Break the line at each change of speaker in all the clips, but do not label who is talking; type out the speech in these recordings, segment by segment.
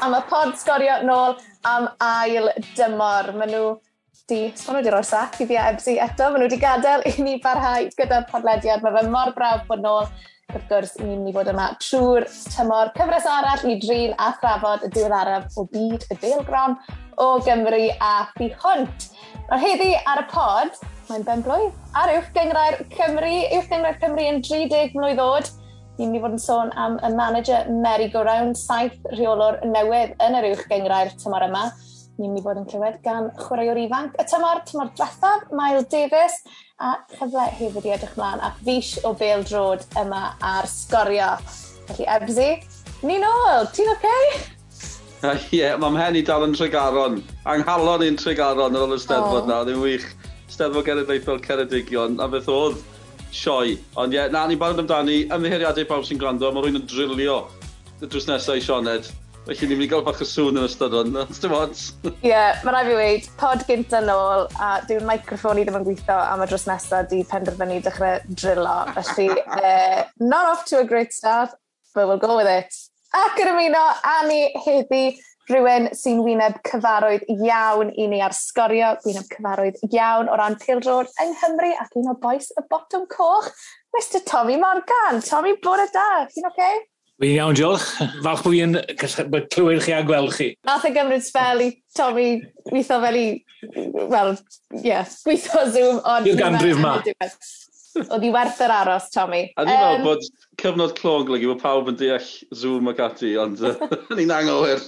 a mae pod sgorio nôl am ail dymor. Maen nhw di, sbon nhw wedi rhoi'r sac i fi a Ebsi eto, maen nhw wedi gadael i ni barhau gyda'r podlediad. Mae fe mor braf bod nôl. Wrth gwrs, ni'n mynd i fod yma trwy'r tymor cyfres arall i drin a thrafod y diweddaraf o byd y deilgron o Gymru a phi hwnt. Mae'r heddi ar y pod, mae'n ben blwydd ar uwch gyngrair Cymru, uwch gyngrair Cymru yn 30 mlynedd oed ni'n mynd i fod yn sôn am y manager Mary Go-Round, saith rheolwr newydd yn yr uwch gyngrair tymor yma. Ni'n mynd i fod yn clywed gan chwaraewr ifanc y tymor, tymor diwethaf, Mael Davies, a chyfle hefyd i edrych mlaen a fish o bêl drod yma ar sgorio. Felly, Ebsi, ni'n ôl, ti'n oce? Okay?
Ie, yeah, mae'n hen i dal yn Tregaron. Anghalon i'n Tregaron ar ôl y steddfod oh. na, ddim wych. Steddfod Genedlaethol Ceredigion, a beth oedd sioe. Ond ie, yeah, na, ni barod amdani, ymddiheriadau pawb sy'n gwrando, mae rwy'n yn drilio y drws nesau i Sioned. Felly ni'n mynd i gael bach o sŵn yn ystod hwn, ond dim ond.
Ie, yeah, mae rhaid fi weid, pod gyntaf yn ôl, a dwi'n microfon i ddim yn gweithio, am y drws nesaf di penderfynu dechrau drilo. Felly, uh, not off to a great start, but we'll go with it. Ac yn ymuno, Annie, heddi, rhywun sy'n wyneb cyfarwydd iawn i ni ar sgorio, wyneb cyfarwydd iawn o ran pildrod yng Nghymru ac un o boes y botwm coch, Mr Tommy Morgan. Tommy, bore da, chi'n oce? Okay?
Fi'n iawn, diolch. Falch bod fi'n clywed chi a gweld chi.
Nath y gymryd spel i Tommy weithio fel i, wel, ie, yeah, weithio Zoom.
I'r ganrif ma.
Oedd i werth yr aros, Tommy.
A ni'n um, meddwl bod cyfnod clog lygu bod pawb yn deall Zoom ac ati, ond uh, ni'n anghywir.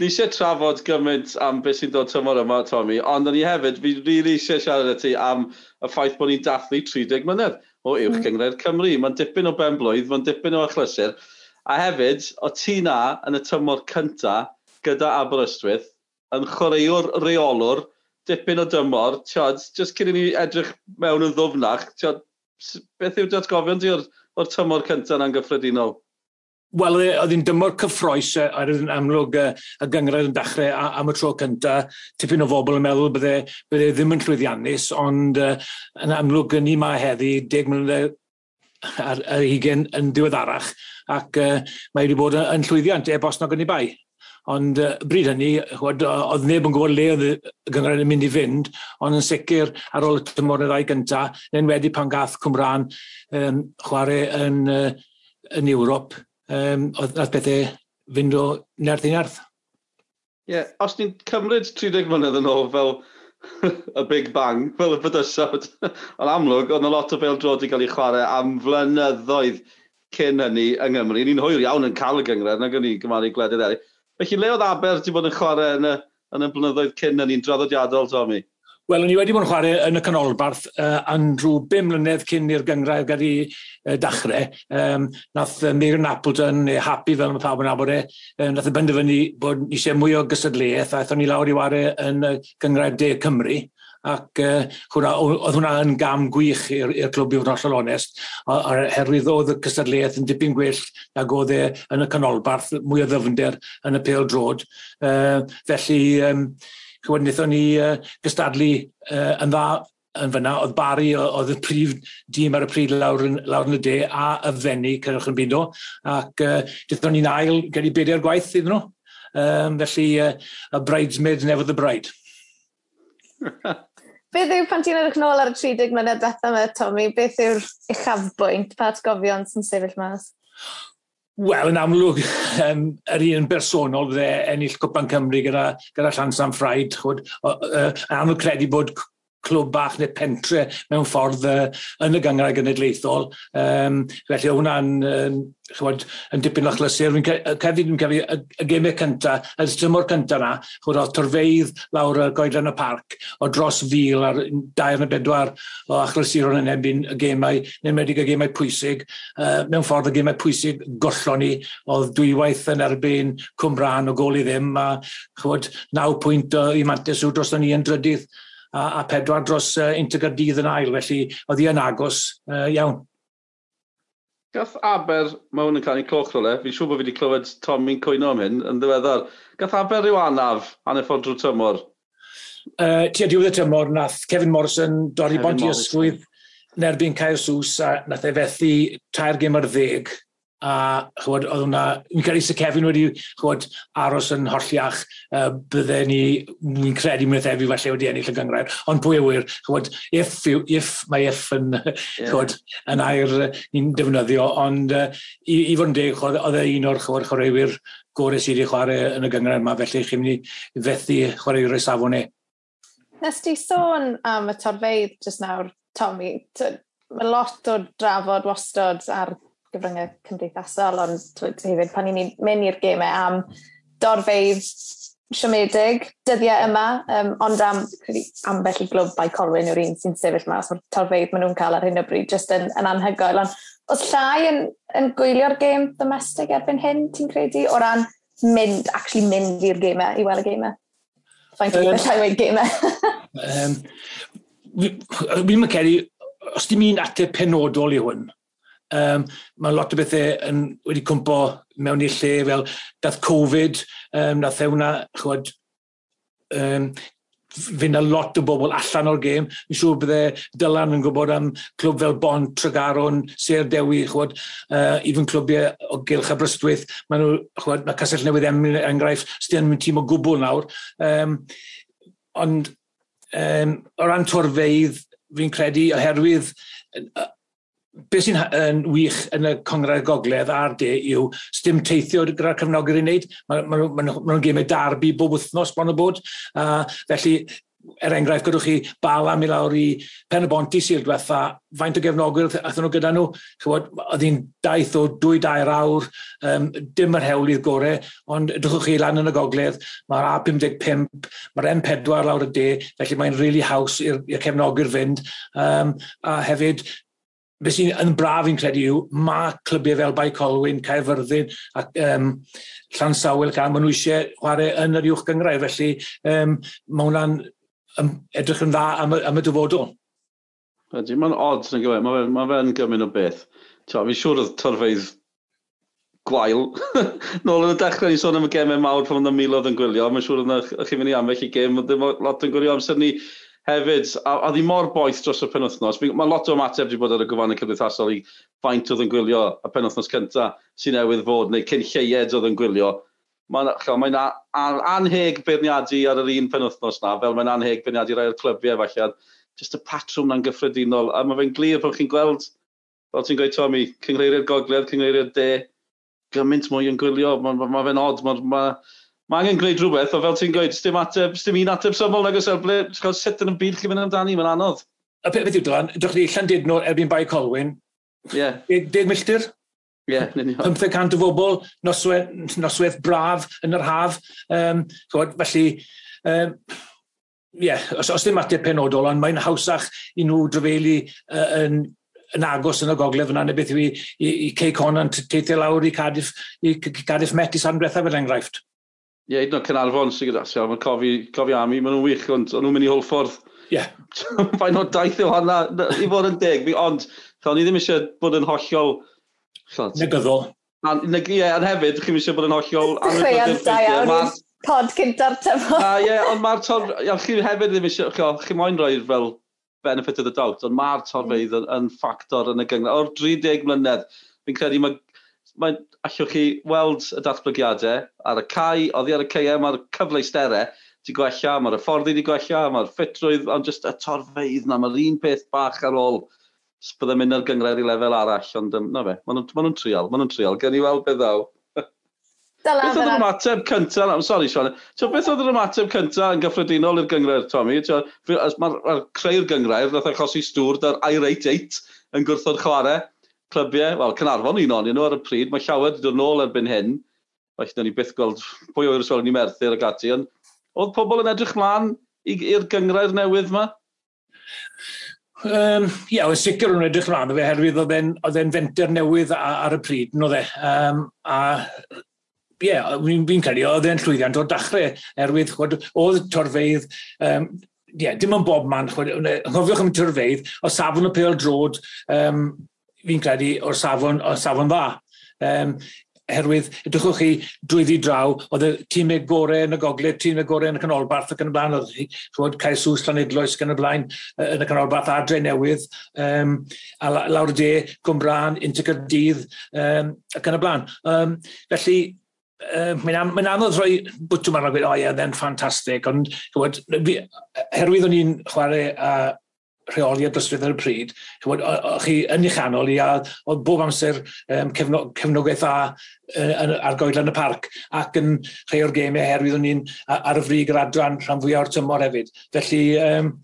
ni eisiau trafod gymaint am beth sy'n dod tymor yma, Tommy, ond ni hefyd, fi rili really eisiau siarad â ti am y ffaith bod ni'n dathlu 30 mlynedd o uwch mm. gyngred Cymru. Mae'n dipyn o benblwydd, mae'n dipyn o achlysur. A hefyd, o ti na yn y tymor cyntaf gyda Aberystwyth yn chwaraewr reolwr dipyn o dymor, tiod, just cyn i ni edrych mewn yn ddwfnach, tiod, beth yw datgofion ti o'r, or tymor cyntaf na'n gyffredinol?
Wel, oedd hi'n dymor cyffroes ar yn amlwg y, y gyngryd yn dechrau am y tro cyntaf. Tipyn o bobl yn meddwl bydde, bydde ddim yn llwyddiannus, ond uh, yn amlwg ni ma heddi, deg mlynedd ar, ar hugen yn diweddarach, ac uh, mae wedi bod yn, yn llwyddiant e-bost nog yn ei bai. Ond uh, bryd hynny, chwad, oedd neb yn gwybod le oedd y gyngred yn mynd i fynd, ond yn sicr ar ôl y tymor y ddau gynta, yn wedi pan gath Cymra'n um, chwarae yn, uh, yn Ewrop, um, oedd nad bethau fynd o nerth i nerth.
Ie, yeah, os ni'n cymryd 30 mlynedd yn ôl fel y Big Bang, fel y bydysawd, ond amlwg, oedd yna lot o bêl-drod i gael ei chwarae am flynyddoedd cyn hynny yng Nghymru. Ni'n hwyr iawn yn cael y gyngred, nag o'n i'n gymaru gwledydd eraill. Felly, le oedd Aber wedi bod yn chwarae yn y, yn y blynyddoedd cyn yn un draddodiadol, Tommy?
Wel, ni wedi bod yn chwarae yn y canolbarth uh, yn rhyw 5 mlynedd cyn i'r gyngrair gadi uh, dachrau. Um, nath uh, Megan Appleton, neu Happy fel mae pawb yn abod e, um, nath y benderfynu bod eisiau mwy o gysadleuaeth a aethon ni lawr i wario yn y gyngrair De Cymru ac uh, hwnna, oedd hwnna yn gam gwych i'r clwb i fod yn hollol onest, oherwydd oedd y cystadleuaeth yn dipyn gwell nag oedd e yn y canolbarth mwy o ddyfnder yn y pêl drod. Uh, felly, um, chywed, wnaethon ni uh, gystadlu uh, yn dda yn fyna, oedd Barry oedd y prif dîm ar y pryd lawr yn, lawr yn y de a y fenni cyrraedd yn Bindo, ac uh, dydyn ni'n ail gyda bedair gwaith iddyn nhw. Um, felly, uh, a bridesmaid never the bride.
Beth yw, pan ti'n edrych nôl ar y 30 mlynedd diwethaf yma, Tommy, beth yw'r uchafbwynt pa atgofion sy'n sefyll mas?
Wel, yn amlwg, um, yr un bersonol fydde ennill Cwpan Cymru gyda, gyda Llan San Ffraid. Chwyd, uh, anodd credu bod clwb bach neu pentre mewn ffordd uh, yn y gyngrau genedlaethol. Um, felly o hwnna'n um, chwod, yn dipyn o'ch lysur. Fi'n cefyd yn cefyd y gemau cyntaf, y tymor cyntaf na, chwod o torfeidd lawr y goedlan y parc o dros fil ar dair neu bedwar o achlysuron yn ebyn y gemau, neu medig y gemau pwysig. Uh, mewn ffordd y gemau pwysig gollon ni, oedd dwywaith yn erbyn Cwmran o gol i ddim, a chwod, naw pwynt i Mantes dros ni yn drydydd a, a pedwar dros uh, Intergardydd yn ail, felly oedd hi yn agos uh, iawn.
Gath Aber, mae hwn yn cael ei cloch rhywle, fi'n siŵr bod fi wedi clywed Tommy'n cwyno am hyn yn ddiweddar. Gath Aber rhyw anaf hanner ffordd drwy tymor?
Uh, Tia diwedd y tymor, nath Kevin Morrison dorri bondi ysgwydd yn erbyn Caio Sws a nath ei fethu tair gym ar ddeg a chwod, oedd hwnna, mi'n credu Sir Kevin wedi chwod, aros yn holliach, uh, bydde ni, mi'n credu mwyn efi falle wedi ennill y gyngrair, ond pwy ywyr, chwod, if, if mae if yn, yeah. chwod, yn air ni'n defnyddio, ond uh, i, i fod yn deg, oedd e un o'r chwod chwaraewyr gore sydd wedi chwarae yn y gyngrair yma, felly chi'n mynd i fethu chwaraewyr o'i safon e.
Nes ti sôn am y torfeidd jyst nawr, Tommy, mae lot o drafod wastod ar gyfryngau cymdeithasol, ond hefyd pan ni'n mynd i'r gemau e am dorfeidd siomedig dyddiau yma, um, ond am, ambell i glwb bai Colwyn yw'r un sy'n sefyll mas o'r torfeidd maen nhw'n cael ar hyn o bryd, jyst yn, yn anhygoel. Ond os llai yn, yn gwylio'r gêm domestig erbyn hyn, ti'n credu, o ran mynd, actually mynd i'r gemau, e, i weld y gemau? E? Faint um, llai wedi gemau? um,
Fi'n fi, fi, fi, os ti'n mynd ateb penodol i hwn, Um, mae lot o bethau yn, wedi cwmpo mewn i'r lle fel dath Covid, um, nath e hwnna, chwod, um, fynd a lot o bobl allan o'r gêm. Mi'n siŵr bydde Dylan yn gwybod am clwb fel Bon, Tregaron, Sir Dewi, chwod, uh, even clwbiau o Gylch a Brystwyth. Mae nhw, chwod, mae Casell Newydd Emlyn enghraifft, sydd yn mynd tîm o gwbl nawr. Um, ond um, o ran torfeidd, fi'n credu, oherwydd beth sy'n yn wych yn y Congrau Gogledd a'r de yw sdim teithio gyda'r cefnogwyr i wneud. Maen ma, ma, ma, ma nhw'n darbu bob wythnos bron o bod. Uh, felly, er enghraifft, gydwch chi bala mi lawr i pen y bonti sy'r diwetha, faint o gefnogwyr athyn nhw gyda nhw. Chywod, oedd hi'n daith o 2-2 awr, um, dim yr hewlydd gorau, ond edrychwch chi lan yn y gogledd, mae'r A55, mae'r M4 lawr y de, felly mae'n rili really haws i'r cefnogwyr fynd. Um, a hefyd, beth sy'n yn braf i'n credu yw, mae clybiau fel Bai Colwyn, Caerfyrddin ac um, Llan Sawel Can, maen nhw eisiau chwarae yn yr uwch gyngrau, felly um, mae hwnna'n um, edrych yn dda am, am y dyfodol.
Ydy, mae'n odd yn gyfer, mae'n ma fe'n gymryd o beth. Fi'n siŵr oedd torfeidd gwael. Nôl yn y dechrau, ni sôn am y gemau mawr pan oedd miloedd yn gwylio, mae'n siŵr oedd chi'n mynd i ambell i gem, oedd lot yn gwylio amser ni hefyd, a, a ddi mor boeth dros y penwthnos, mae lot o ymateb wedi bod ar y gyfannau cymdeithasol i faint oedd yn gwylio y penwthnos cyntaf sy'n newydd fod, neu cyn lleied oedd yn gwylio. Mae'n mae anheg beirniadu ar yr un penwthnos na, fel mae'n anheg beirniadu rai o'r clybiau falle. Just y patrwm na'n gyffredinol, a mae fe'n glir pan chi'n gweld, fel ti'n gweud Tommy, cyngreiriau'r gogledd, cyngreiriau'r de, gymaint mwy yn gwylio, mae ma, ma fe'n od, mae'r... Ma, ma mae angen gwneud rhywbeth, o fel ti'n gweud, dim ateb, dim un ateb syml, nag oes ble, cael sut yn y byd chi'n mynd amdani, mae'n anodd.
Y peth beth yw dylan, ydych chi Llandudno erbyn Bae Colwyn,
yeah.
10 milltir?
Ie, yeah,
500 o bobl, noswaith, noswaith braf yn yr haf. Um, chod, felly, um, yeah, os, os dim ateb penodol, ond mae'n hawsach i nhw drafelu uh, yn yn agos yn y gogledd yna, neu beth yw i, i, i Cey Conan teithio lawr i Cardiff, i Cardiff Met i Sandbretha fel enghraifft.
Ie, yeah, hyd yn Cynarfon sy'n gyda Sial, mae'n cofi, cofi am i, maen nhw'n wych, ond nhw'n mynd i Hwlffordd.
Ie. Yeah.
Fain o daith yw hwnna, i fod yn deg, ond fel ni ddim eisiau bod yn hollol...
Negyddol.
Ie, ond hefyd, chi'n eisiau bod yn hollol...
Chweant da iawn, pod cynta'r tyfod.
Ie, ond mae'r tor... Chi hefyd ddim eisiau... Chi moyn roi'r fel benefit of the doubt, ond mae'r torfeidd yn, yn ffactor yn y gyngor. O'r 30 mlynedd, fi'n credu mae... Mae allwch chi weld y datblygiadau ar y cae, oddi ar y cae, mae'r cyfleusterau wedi gwella, mae'r hyfforddi wedi gwella, mae'r ffitrwydd, ond jyst y torfeidd na, mae'r un peth bach ar ôl byddai'n mynd ar gyngred i lefel arall, ond na fe, maen nhw'n ma trial, maen nhw'n trial, gen i weld beth ddaw. beth oedd yr ymateb cyntaf, I'm sorry Sean, so, beth oedd yr ymateb cyntaf yn gyffredinol i'r gyngred, Tommy? Mae'r creu'r gyngred, nath e achosi stwr, da'r irate 8 yn gwrthod chwarae, clybiau, wel, Cynarfon un o'n nhw ar y pryd, mae llawer wedi dod nôl erbyn hyn, felly da ni byth gweld pwy o'r ysgol ni merthyr ag ati, ond oedd pobl yn edrych mlaen i'r gyngrair newydd yma?
Um, Ie, yeah, sicr yn edrych mlaen o fe, herwydd oedd e'n fenter newydd ar y pryd, no dde. Um, a ie, yeah, fi'n fi credu oedd e'n llwyddiant o'r dachrau, erwydd chod, oedd torfeidd, um, yeah, dim ond bob man, chod, anghofioch am torfeidd, o safon y pel drod, um, fi'n credu o'r safon, o'r safon dda. Um, herwydd, edrychwch chi drwyddi draw, oedd y tîmau gorau yn y gogledd, tîmau gorau yn y canolbarth ac yn y blaen, oedd chi, chwod cael Sws, Llanidloes ac yn y blaen, yn y canolbarth adre newydd, um, a lawr y de, Cwmbran, Intercardydd um, ac yn y blaen. Um, felly, Uh, mae'n mae anodd rhoi bwtw ma'n gweud, o oh, ie, yeah, ffantastig, ond herwydd o'n i'n chwarae a rheoli a dosredd ar y pryd, chymod, o'ch chi yn eich anol i, a oedd bob amser um, cefno, cefnogaeth a uh, ar goedlan y parc, ac yn rhai o'r gemau herwydd o'n i'n ar y frig yr adran rhan fwyaf o'r tymor hefyd. Felly, um,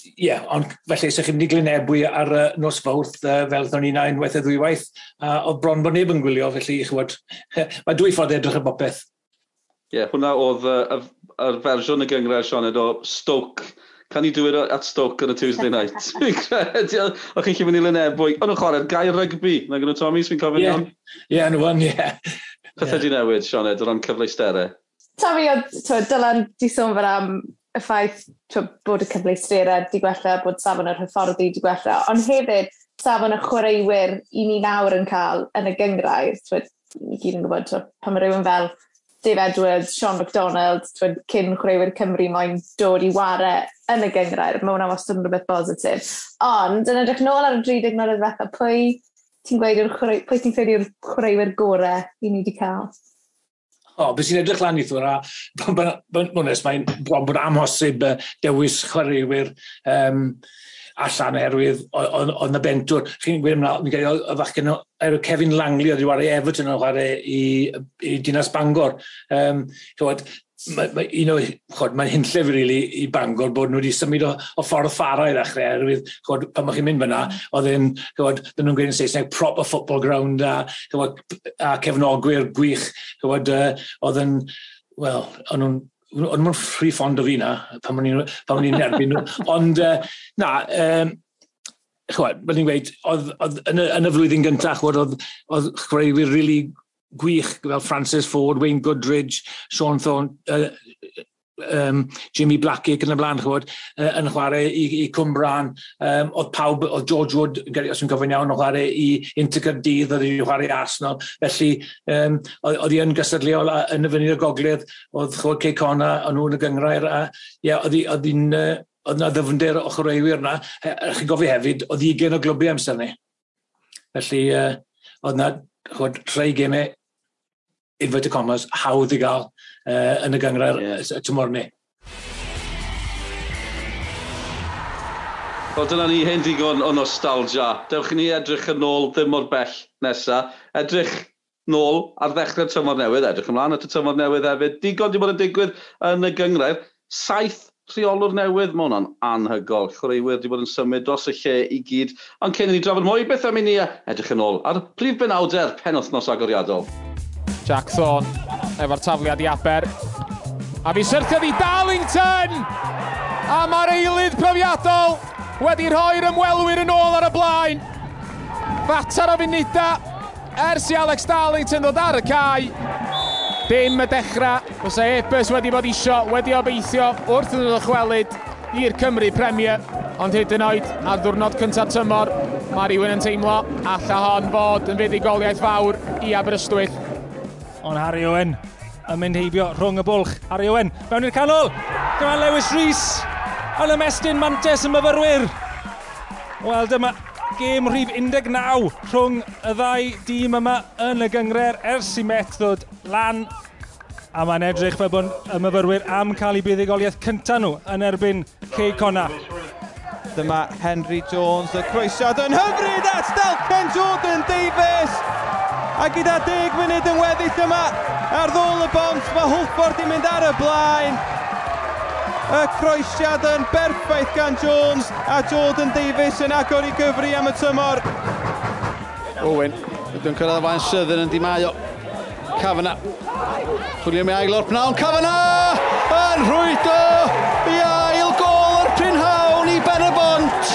Ie, yeah, ond felly ysych chi'n mynd i glynebu ar uh, nos fawrth uh, fel ddyn ni'n unwaith a ddwywaith, a oedd bron bod neb yn gwylio, felly i chywod, mae dwy ffordd edrych y bopeth.
Ie, yeah, hwnna oedd uh, y, y fersiwn y gyngred Sioned o Stoke can you do it at Stoke on a Tuesday night? Fi'n credu, o'ch chi'n mynd i Lyneb bwy. O'n nhw'n chwarae'r gair rygbi, na gynnu Tommy, fi'n cofyn
iawn? Ie, yn wan, ie.
Pethau di newid, Sioned, o ran cyfleusterau?
Tommy, Dylan, di sôn fel am y ffaith bod y cyfleusterau di gwella, bod safon yr hyfforddi di gwella, ond hefyd safon y chwaraewyr i ni nawr yn cael yn y gyngrair, i gyd yn gwybod pan mae rhywun fel Dave Edwards, Sean MacDonald, twyd, cyn chwaraewyr Cymru moyn dod i ware yn y gyngrair. Mae hwnna wastad yn rhywbeth positif. Ond, yn edrych nôl ar y 30 mlynedd fetha, pwy ti'n gweud yw'r chwarae, pwy ti'n credu yw'r chwaraewyr gorau i ni wedi cael?
O, oh, beth sy'n edrych lan i thwyra, mae'n bron bod amhosib dewis chwaraewyr um, allan erwydd oedd y bentwr. Chi'n gwir yna, mi gael y fachgen er Kevin Langley oedd i wario Everton yn chwarae i, i Dinas Bangor. Um, chywed, mae, mae, you know, chod, mae'n hunllef really, i Bangor bod nhw wedi symud o, o ffordd ffara i ddechrau erwydd, chod, pan mae chi'n mynd fyna, oedd yn, chod, dyn nhw'n gwneud yn Saesneg proper football ground a, chod, a cefnogwyr gwych, chod, uh, oedd yn, wel, o'n nhw'n Ond mae'n ffri ffond o fi na, pan ma'n i'n erbyn nhw. Ond, uh, na, um, chwad, mae'n i'n gweud, oedd, oedd, yn, y, yn y flwyddyn gyntaf, chwad, oedd, oedd chwaraewyr really gwych fel Francis Ford, Wayne Goodridge, Sean Thorne, uh, um, Jimmy Blackie yn y blaen, chwod, uh, yn chwarae i, i Cwmbran. Um, oedd pawb, oedd George Wood, os yw'n gofyn iawn, yn chwarae i Intercardydd, oedd wedi chwarae Arsenal. Felly, um, oedd i'n gysadleol yn y fyny fyny'r gogledd, oedd chwod Cey Cona, o'n nhw'n y gyngrair, a yeah, oedd i'n Uh, oedd yna ddyfnder ochreuwyr yna, a chi'n gofio hefyd, oedd 20 o glwbiau amser ni. Felly, uh, oedd yna rhai gemau inverted commas, hawdd i gael uh, yn y gyngrau'r yeah. tymor ni.
Wel, dyna ni hyn digon o nostalgia. Dewch i ni edrych yn ôl ddim o'r bell nesa. Edrych nôl ar ddechrau'r tymor newydd, edrych ymlaen at y tymor newydd hefyd. Digon di bod yn digwydd yn y gyngrair. Saith rheolwr newydd, mae hwnna'n anhygol. Chwaraewyr wedi bod yn symud dros y lle i gyd. Ond cyn i ni drafod mwy, beth am i ni e, edrych yn ôl ar prif benawder penwthnos agoriadol.
Jack Thorne efo'r tafliad i Aber. A fi syrthiodd i Darlington! A mae'r eilydd profiadol wedi rhoi'r ymwelwyr yn ôl ar y blaen. Fatar o funuda ers i Alex Darlington ddod ar y cae. Dim y dechrau, os e Ebers wedi bod isio, wedi obeithio wrth yn chwelyd i'r Cymru Premier. Ond hyd yn oed, ar ddwrnod cyntaf tymor, mae rhywun yn teimlo alla hon fod yn fuddigoliaeth fawr i Aberystwyth
ond Harry Owen yn mynd heibio rhwng y bwlch. Harry Owen, mewn i'r canol! Dyma Lewis Rhys yn ymestyn mantes y myfyrwyr. Wel, dyma gêm rhif 19 rhwng y ddau dîm yma yn y gyngred ers i met ddod lan a mae'n edrych fe bod y myfyrwyr am cael eu buddigoliaeth cyntaf nhw yn erbyn Cey Conna.
Dyma Henry Jones, y croesiad yn hyfryd at Delken Jordan Davies a gyda 10 munud yn weddill yma ar ddôl y bont mae Hulford i mynd ar y blaen. Y croesiad yn berffaith gan Jones a Jordan Davies yn agor i gyfri am y tymor.
Owen dwi'n cyrraedd y fain syddyn yn dimaio Cafana Chwilio mi ail o'r pnawn Cafana yn rhwydo i ail gol o'r prynhawn i ben y bont.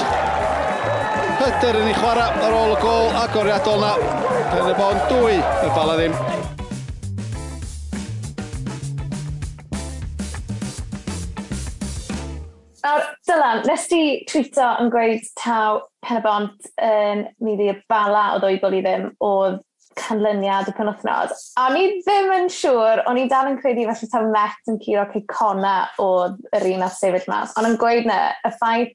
Hyder yn ei chwarae ar ôl y gol agoriadol na. Pen y bo'n dwy, y bala ddim.
Nawr, Dylan, nes ti twito yn gweud taw pen y bont yn mynd i'r bala o ddwybl i ddim oedd canlyniad y penwthnos. A o'n i ddim yn siŵr, o'n i dal yn credu falle taw met yn curo cei cona o yr un a sefyll mas. Ond yn gweud na, y ffaith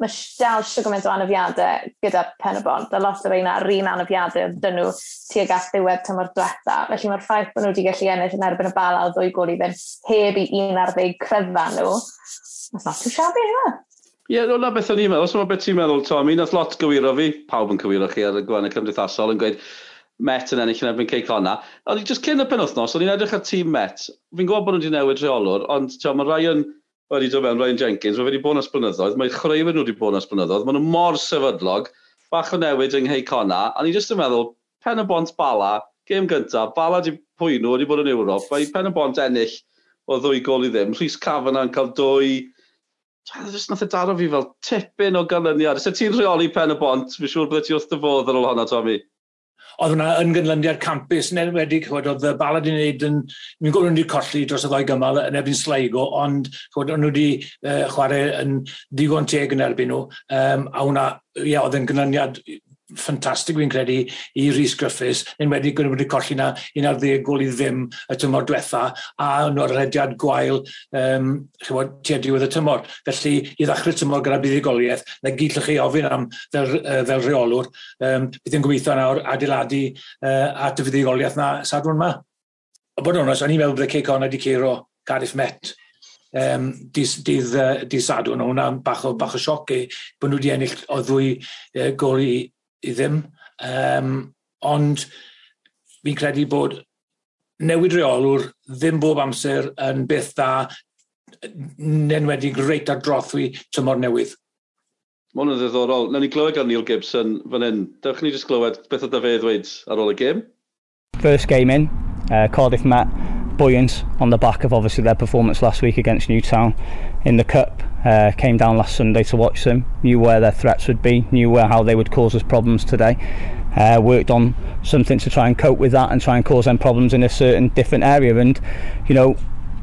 mae dal siw gymaint o anafiadau gyda pen y bont, a lot o feina ar un anafiadau oedd dyn nhw tuag at ddiwedd tymor diwetha. Felly mae'r ffaith bod nhw wedi gallu ennill yn erbyn y bala o ddwy gol i fynd heb i un ar ddeg cryfa nhw, that's not too shabby, yma.
Ie, yeah, no, na beth o'n i'n meddwl. Os yma beth ti'n meddwl, Tommy, nath lot gywiro fi, pawb yn cywiro chi ar y gwanau cymdeithasol, yn gweud, Met yn ennill yn erbyn Ceic Lona. Ond i just cyn y penwthnos, o'n i'n edrych ar tîm Met. Fi'n gwybod bod nhw wedi newid rheolwr, ond mae rai yn wedi dod mewn Ryan Jenkins, mae wedi bod yn ysbrynyddoedd, mae chwaraewyr nhw wedi bod yn ysbrynyddoedd, mae nhw mor sefydlog, bach o newid yng Nghei Ngheicona, a ni jyst yn meddwl, pen y bont bala, gêm gyntaf, bala di pwy nhw wedi bod yn Ewrop, mae pen y bont ennill o ddwy gol i ddim, Rhys Cafan yn cael dwy, jyst nath y daro fi fel tipyn o ganlyniad. Ys ti'n rheoli pen y bont, fi siŵr bydde ti wrth dyfodd ar ôl honno, Tommy.
Oedd hwnna yn gynlyndiad campus yn enwedig, chwod, oedd y balad i wneud yn, mi'n gwybod nhw wedi colli dros y ddoi gymal yn erbyn Sligo, ond chwod, nhw wedi uh, chwarae yn digon teg yn erbyn nhw, um, a hwnna, ie, oedd yn gynlyniad ffantastig fi'n credu i Rhys Griffiths, yn wedi gwneud e wedi colli na un ar ddeg gol i ddim y tymor diwetha, a yn o'r rediad gwael um, chywod, tua diwedd y tymor. Felly, i ddechrau tymor gyda buddigoliaeth, na gyd llwch chi ofyn am fel, uh, fel reolwr, um, bydd yn gobeithio nawr adeiladu uh, at y buddigoliaeth na sadwrn yma. O bod yn onos, o'n i'n meddwl bod y ceic wedi ceiro Cardiff Met um, dydd, dydd, uh, dydd sadwn, hwnna bach o, bach o sioc i bod nhw wedi ennill o ddwy uh, gol i, i ddim. Um, ond fi'n credu bod newid reolwr ddim bob amser yn beth da yn enwedig reit ar drothwy tymor newydd.
Mae hwn yn ddiddorol. Nawr ni glywed gan Neil Gibson fan hyn. Dewch ni jyst glywed beth oedd fe ddweud ar ôl y gêm.
First game in, uh, Cardiff Met buoyant on the back of obviously their performance last week against Newtown in the Cup uh, came down last Sunday to watch them, knew where their threats would be, knew where, how they would cause us problems today. Uh, worked on something to try and cope with that and try and cause them problems in a certain different area. And, you know,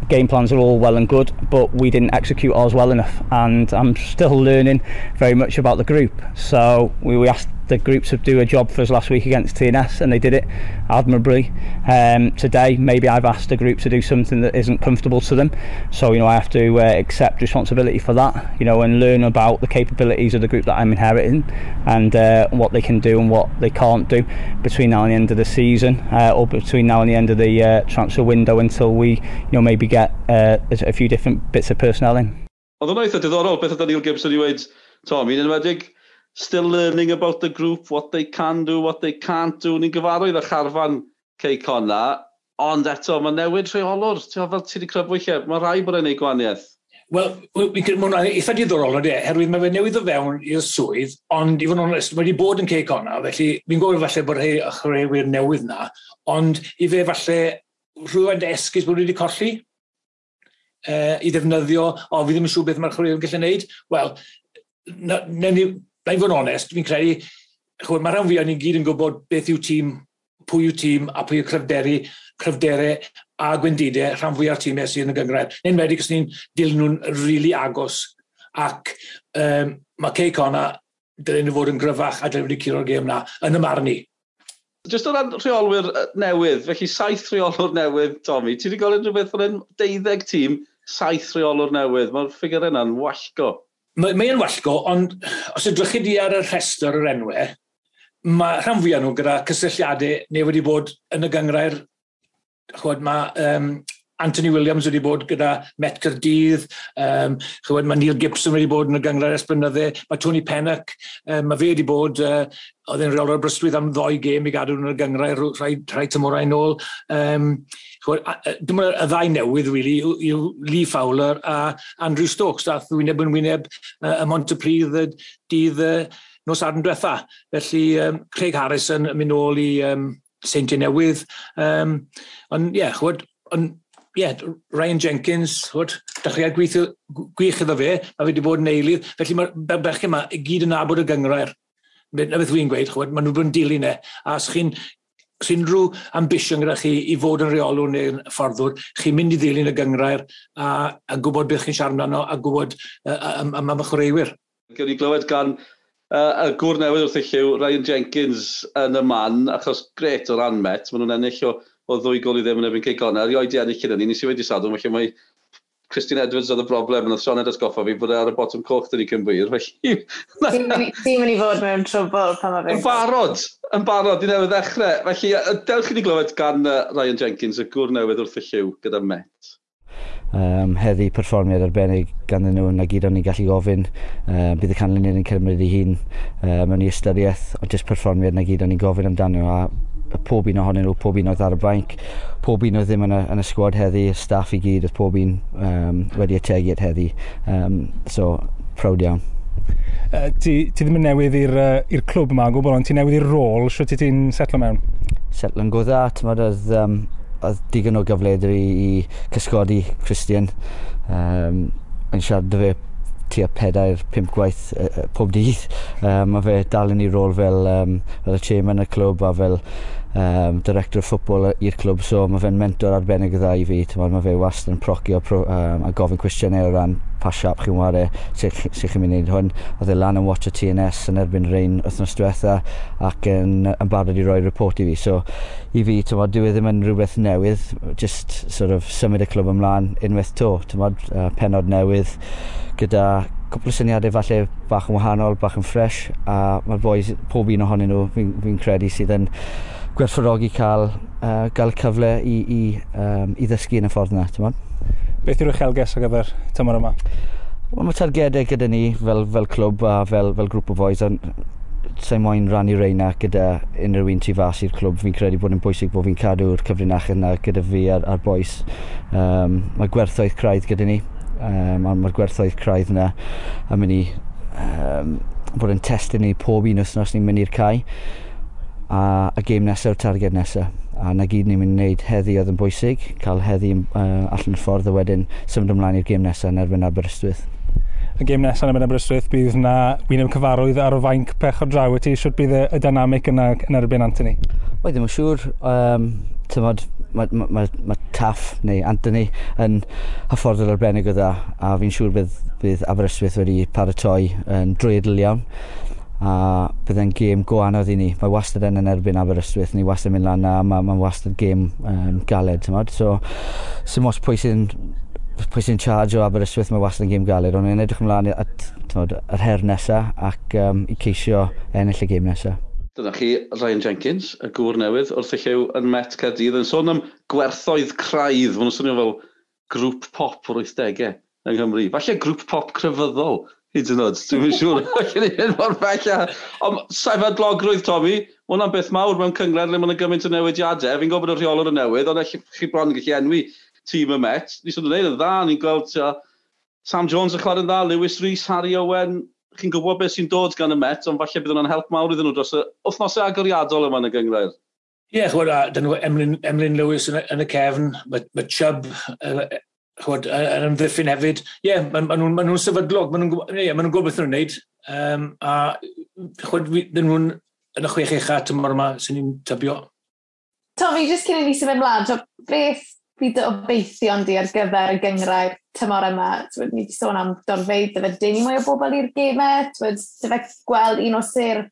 game plans are all well and good, but we didn't execute ours well enough. And I'm still learning very much about the group. So we, we asked the groups to do a job for us last week against TNS and they did it admirably. Um, today, maybe I've asked the group to do something that isn't comfortable to them. So, you know, I have to uh, accept responsibility for that, you know, and learn about the capabilities of the group that I'm inheriting and uh, what they can do and what they can't do between now and the end of the season uh, or between now and the end of the uh, transfer window until we, you know, maybe get uh, a few different bits of personnel in.
Ond o'n eitha diddorol beth oedd Neil Gibson i weid, Tom, un enwedig still learning about the group, what they can do, what they can't do. Ni'n gyfarwydd â charfan Cei Conna, ond eto, mae newid rheolwr. Ti'n fel ti wedi cryfwy lle, mae rai bod e'n ei gwaniaeth.
Wel, mae'n eitha diddorol ydy, e? herwydd mae fe newydd o fewn i'r swydd, ond i fod yn onest, mae wedi bod yn Cei Conna, felly fi'n gofio falle bod rhai ychreuwyr newydd na, ond i fe falle rhywun esgus bod wedi colli uh, i ddefnyddio, o, fi ddim yn siŵr beth mae'r chwaraewyr yn gallu gwneud. Wel, newn ni na i fod yn onest, fi'n credu, chwyd, mae rhan fi o'n i'n gyd yn gwybod beth yw tîm, pwy yw tîm a pwy yw cryfderu, cryfderau a gwendidau rhan fwy o'r tîmau sydd yn y gyngred. Neu'n wedi cos ni'n dilyn nhw'n rili really agos ac um, mae Ceic Ona dylen nhw fod yn gryfach a dylen nhw wedi curo'r gêm na yn y marn i.
Just o ran rheolwyr newydd, felly saith rheolwr newydd, Tommy, ti wedi gael rhywbeth o'n deuddeg tîm, saith rheolwr newydd. Mae'r ffigur yna'n wallgo
mae, mae yn wallgo, ond os edrychu di ar y rhestr yr enwau, mae rhan fwyaf nhw gyda cysylltiadau neu wedi bod yn y gyngrair, chwod, mae um, Anthony Williams wedi bod gyda Met Cyrdydd, um, chywed, mae Neil Gibson wedi bod yn y ganglar esblynyddau, mae Tony Pennock, um, mae fe wedi bod, uh, oedd yn reolwr bryswydd am ddoi gêm i gadw yn y ganglau rhai, rhai tymorau yn ôl. Um, chywed, dim ond y ddau newydd, really, yw Lee Fowler a Andrew Stokes, dath wyneb yn wyneb uh, y Montepridd dydd uh, nos yn diwetha. Felly, um, Craig Harrison yn mynd nôl i um, Seintiau Newydd. Um, ond, ie, yeah, chywed, ond yeah, Ryan Jenkins, hwt, dechrau gweithio gwych iddo fe, a fe wedi bod yn eilydd, felly mae'r bechyn yma i gyd yn abod y gyngrair. Na beth fi'n gweud, chwed, maen nhw bod yn dilyn e. A os chi'n os unrhyw ambition gyda chi i fod yn reolwr neu'n fforddwr, chi'n mynd i ddilyn y gyngrair a, a gwybod beth chi'n siarad amdano a gwybod am, am, am y chwaraewyr.
Gwyd i glywed gan uh, y gwr newydd wrth i lliw, Ryan Jenkins yn y man, achos gret o'r anmet, maen nhw'n ennill o o ddwy gol i ddim yn erbyn cei gona. erioed i ennill cyn ni, nes i wedi sadwn, felly mae Christine Edwards oedd y broblem yn oedd Sean Edwards goffa fi bod e ar y bottom coch dyn ni cymbwyr, felly...
Ti'n mynd i fod mewn trwbl pan mae
fe... Yn barod, yn barod, i newydd ddechrau. Felly, dewch i ni glywed gan Ryan Jenkins y gwr newydd wrth y lliw gyda Met
um, heddi perfformiad arbennig gan nhw na gyd o'n i'n gallu gofyn um, bydd y canlyniad yn cymryd ei hun um, mewn i ystyriaeth ond jyst perfformiad na gyd o'n i'n gofyn amdano a pob un ohonyn nhw, pob un oedd ar y bainc, pob un oedd ddim yn y, yn y sgwad heddi, y staff i gyd oedd pob un um, wedi ategu at heddi. Um, so, proud iawn.
Uh, ti, ti ddim yn newydd i'r uh, clwb yma, gwbl, ond ti newydd i'r rôl, sio ti ti'n setlo mewn?
Setlo'n go dda, ti'n oedd, um, oedd digon o gyfle i, i cysgodi Christian. Um, yn siarad dy fe tua pedair, pimp gwaith uh, pob dydd. Um, mae fe dal yn ei rôl fel, um, fel y chairman y clwb a fel um, director of football i'r clwb, so mae fe'n mentor arbennig y dda i fi. Mae fe wast yn procio pro, um, a gofyn cwestiynau o ran pa siap chi'n wario, sut chi'n mynd i wneud hwn. Oedd e lan yn watch y TNS yn erbyn rhain wythnos diwetha ac yn, yn barod i roi report i fi. So i fi, tymod, e ddim yn rhywbeth newydd, just sort of symud y clwb ymlaen unwaith to, tymod, uh, penod newydd gyda cwpl o syniadau falle bach yn wahanol, bach yn ffres a mae'r boys, pob un ohonyn nhw, fi'n fi, credu sydd yn gwerthfawrogi cael, uh, gael cyfle i, i, um, i ddysgu yn y ffordd yna. Tymod?
Beth yw'r uchelges ar gyfer tymor yma?
Wel, mae targedau gyda ni fel, fel clwb a fel, fel grŵp o boys, ond sa'i moyn rannu reina gyda unrhyw un tu fas i'r clwb. Fi'n credu bod yn bwysig bod fi'n cadw'r cyfrinach yna gyda fi a'r, ar boes. Um, mae gwerthoedd craidd gyda ni, um, ond mae'r gwerthoedd craidd yna yn mynd i um, bod yn testyn ni pob un os ni'n mynd i'r cae a y gêm nesaf, targed nesaf. A na gyd ni'n mynd i wneud heddi oedd yn bwysig, cael heddi uh, allan y ffordd a wedyn symud ymlaen i'r gêm nesaf yn erbyn Aberystwyth.
Y gêm nesaf yn erbyn Aberystwyth bydd na wyneb cyfarwydd ar y fainc pech o draw i ti, siwr bydd y dynamic yna yn erbyn Anthony?
Wel, ddim yn siŵr. Um, tymod, mae ma, ma, ma Taff neu Anthony yn hyfforddwr arbennig o dda e, a fi'n siŵr bydd, bydd Aberystwyth wedi paratoi yn drwy'r iawn a bydde'n gêm go anodd i ni. Mae wastad yn yn erbyn Aberystwyth, ni wastad yn mynd lan na, mae'n ma wastad gêm um, galed, tymod. So, sy'n mos pwy sy'n pwy sy'n charge o Aberystwyth, mae wastad yn gêm galed, ond ni'n edrych ymlaen at tymod, yr her nesaf ac um, i ceisio ennill y gêm nesaf.
Dyna chi Ryan Jenkins, y gŵr newydd, wrth i chiw yn Met Cadydd, yn sôn am gwerthoedd craidd, mae'n swnio fel grŵp pop o'r 80au yng Nghymru. Falle grŵp pop crefyddol, hyd yn oed. Dwi'n siŵr allan ni hyn mor bella. Ond sefyd logrwydd, Tommy, mae hwnna'n beth mawr mewn cyngred le mae'n gymaint o newidiadau. Fi'n gofyn y rheolwr yn newydd, ond chi bron yn gallu enwi tîm y Met. Ni sy'n gwneud yn dda, ni'n gweld tia, Sam Jones yn chlad yn dda, Lewis Rhys, Harry Owen. Chi'n gwybod beth sy'n dod gan y Met, ond falle bydd hwnna'n help mawr iddyn nhw dros y wythnosau agoriadol yma yn y gyngred.
Ie, yeah, chwer, a dyn nhw Emlyn, Emlyn Lewis yn, y, yn y cefn, mae, mae Chubb chwod, yn ymddiffyn hefyd, ie, yeah, maen ma nhw'n ma nhw sefydlog, maen nhw'n yeah, ma nhw gwybod beth nhw'n gwneud, um, a chwod, dyn nhw'n yn y chwech eich at y mor yma sy'n ni'n tybio.
Tommy, jyst cyn i ni symud ymlaen, so beth bydd o beithio'n di ar gyfer y gyngrau'r tymor yma? Twyd, ni wedi sôn am dorfeidd, dyfa dyn ni mwy o bobl i'r gemau, dyfa gweld un o sir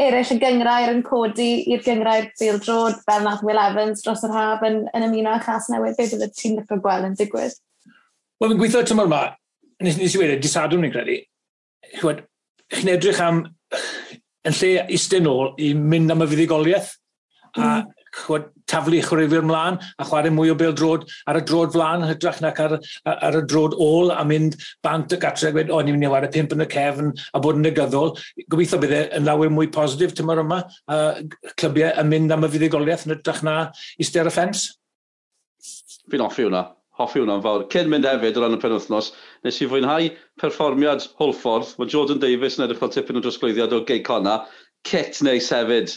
eraill y gyngrair yn codi i'r gyngrair Bill Drod, fel nath Will Evans dros yr haf yn, yn ymuno â chas newydd, beth ydych ti'n lyfo gweld yn digwydd?
Wel, fi'n gweithio tymor yma, nes, nes i wedi, e, disadwn ni'n credu, chi'n edrych am, yn lle eistedd nôl i mynd am y fuddigoliaeth, a mm chwod, taflu chwaraewyr mlaen a chwarae mwy o bel drod ar y drod flaen hytrach nac ar, ar y drod ôl a mynd bant y gatre a gweud, o, ni'n mynd i wario pimp yn y cefn a bod yn negyddol. Gobeithio bydd e yn lawer mwy positif tymor yma a clybiau yn mynd am y fuddigoliaeth yn hytrach na ister y ffens.
Fi'n offi hwnna. Hoffi hwnna'n fawr. Cyn mynd hefyd o ran y penwthnos, nes i fwynhau perfformiad Holford. Mae Jordan Davis yn edrych fel tipyn o drosglwyddiad o Gay Geicona. Kit neis hefyd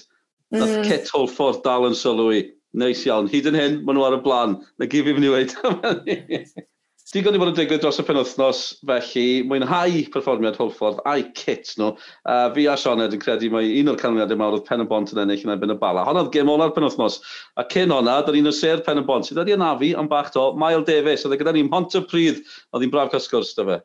Nath mm. Kit Holford dal yn sylw i. Neis iawn. Hyd yn hyn, maen nhw ar y blaen. Na gif i fynd i weid. Digon i fod yn digwydd dros y penwthnos, felly mwynhau perfformiad Holford a'i kit nhw. Uh, fi a Sioned yn credu mae un o'r canlyniadau mawr oedd Pen y Bont yn ennill yn ebyn y bala. Hon oedd gym ola'r penwthnos, a cyn honna, da ni'n yser Pen y Bont sydd wedi anafu am bach to Mael Davies, oedd e gyda ni'n hont y pryd, oedd hi'n braf cysgwrs, dy fe.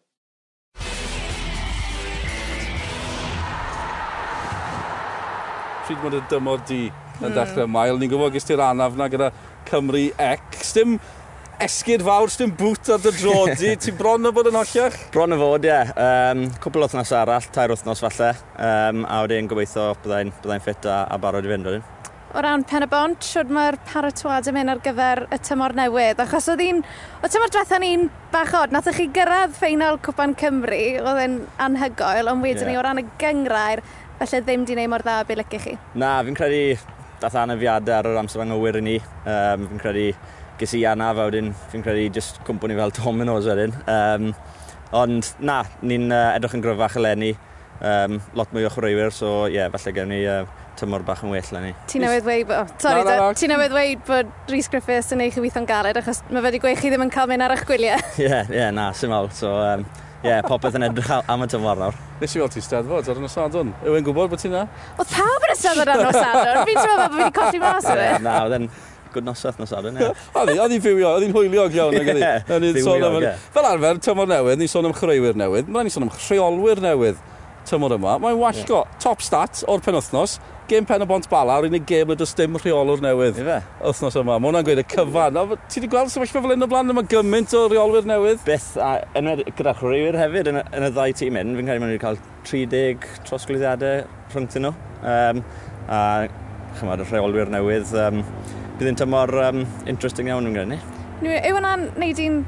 pryd mae'n hmm. y dymor di yn dechrau mael. Ni'n gwybod gysdi'r anaf na gyda Cymru X. Dim esgyd fawr, dim bwt ar dy drodi. Ti'n bron o bod yn hollach?
Bron o fod, ie. Yeah. Um, cwbl wythnos arall, tair wythnos falle. Um, a wedyn gobeithio byddai'n byddai ffit a, a barod i fynd wedyn.
O ran pen y bont, siwr mae'r paratoad yn mynd ar gyfer y tymor newydd. Achos oedd un, o tymor diwetha ni'n bach od, nath chi gyrraedd ffeinal Cwpan Cymru, oedd e'n anhygoel, ond wedyn yeah. ni o ran y gyngrair, Felly ddim di wneud mor dda be lygu chi?
Na, fi'n credu dath anafiadau ar yr amser anghywir i ni. Um, fi'n credu ges i anaf a wedyn fi'n credu just cwmpo ni fel dominoes wedyn. Um, ond na, ni'n uh, edrych yn gryfach eleni. Um, lot mwy o chwaraewyr, so ie, yeah, falle gewn ni uh, tymor bach yn well lenni.
Ti'n newydd dweud, oh, sorry, no, no, no. ti'n newydd dweud bod Rhys Griffiths yn ei chyfeithio'n galed achos mae wedi gweud chi ddim yn cael mynd ar eich gwyliau.
Ie, yeah, yeah, na, sy'n mawr. So, um, Ie, yeah, popeth yn edrych am y tymor nawr.
Nes i weld ti steddfod ar y nosadwn. Yw e'n gwybod bod ti'n na?
Oedd pawb yn y steddfod ar y nosadwn. Fi'n trwy'n meddwl bod fi wedi colli mas o fe.
Na, oedd e'n good nosath nosadwn, ie.
Oedd hi'n fywio, oedd hi'n hwyliog iawn. Oedd sôn am... Fel arfer, tymor newydd, ni'n sôn am chreuwyr newydd. Mae'n ni'n sôn am chreolwyr newydd tymor yma. Mae'n wallgo yeah. top stat o'r penwthnos gêm pen o bont bala, o'r unig gêm y does dim rheolwr newydd.
Ife?
Wythnos yma. Mae hwnna'n gweud y cyfan. O, ti wedi gweld sefyllfa fel un o blaen yma gymaint o reolwyr newydd?
Byth, a enwed gyda chwaraewyr hefyd yn, yn y ddau tîm hyn, fi'n credu maen nhw wedi cael 30 trosglwyddiadau rhwngtyn nhw. Um, a chymod, y rheolwyr newydd, um, bydd yn tymor um, interesting iawn yn ni.
E- yw hwnna'n neud i'n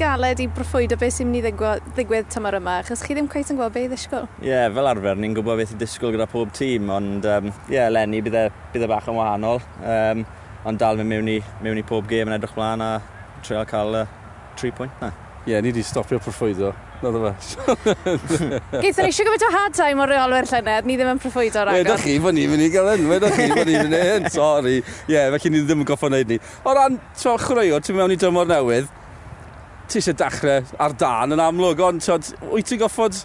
galed i broffwyd o beth sy'n mynd i ddigwydd, tymor yma, achos chi ddim cweith yn gweld beth i ddisgwyl.
Ie, yeah, fel arfer, ni'n gwybod beth i ddisgwyl gyda pob tîm, ond ie, um, yeah, Lenny bydd e, bydd e bach yn wahanol, um, ond dal mynd mewn i, mewn i pob gêm yn edrych mlaen a treol cael uh, 3 pwynt na.
Ie, yeah, ni wedi stopio proffwydo. Nad yma.
Geithon ni eisiau gyfyd o hard time o reolwyr llynedd, ni ddim yn proffwydo ragor.
Wedach chi, fan ni'n mynd i gael yn, wedach chi, fan ni'n mynd i hyn, sori. Ie, yeah, felly ni ddim yn goffo wneud ni. O ran, to, chwaraeo, ti'n mewn i dymor newydd, ti eisiau dechrau ar dan yn amlwg, ond tyd, wyt ti'n goffod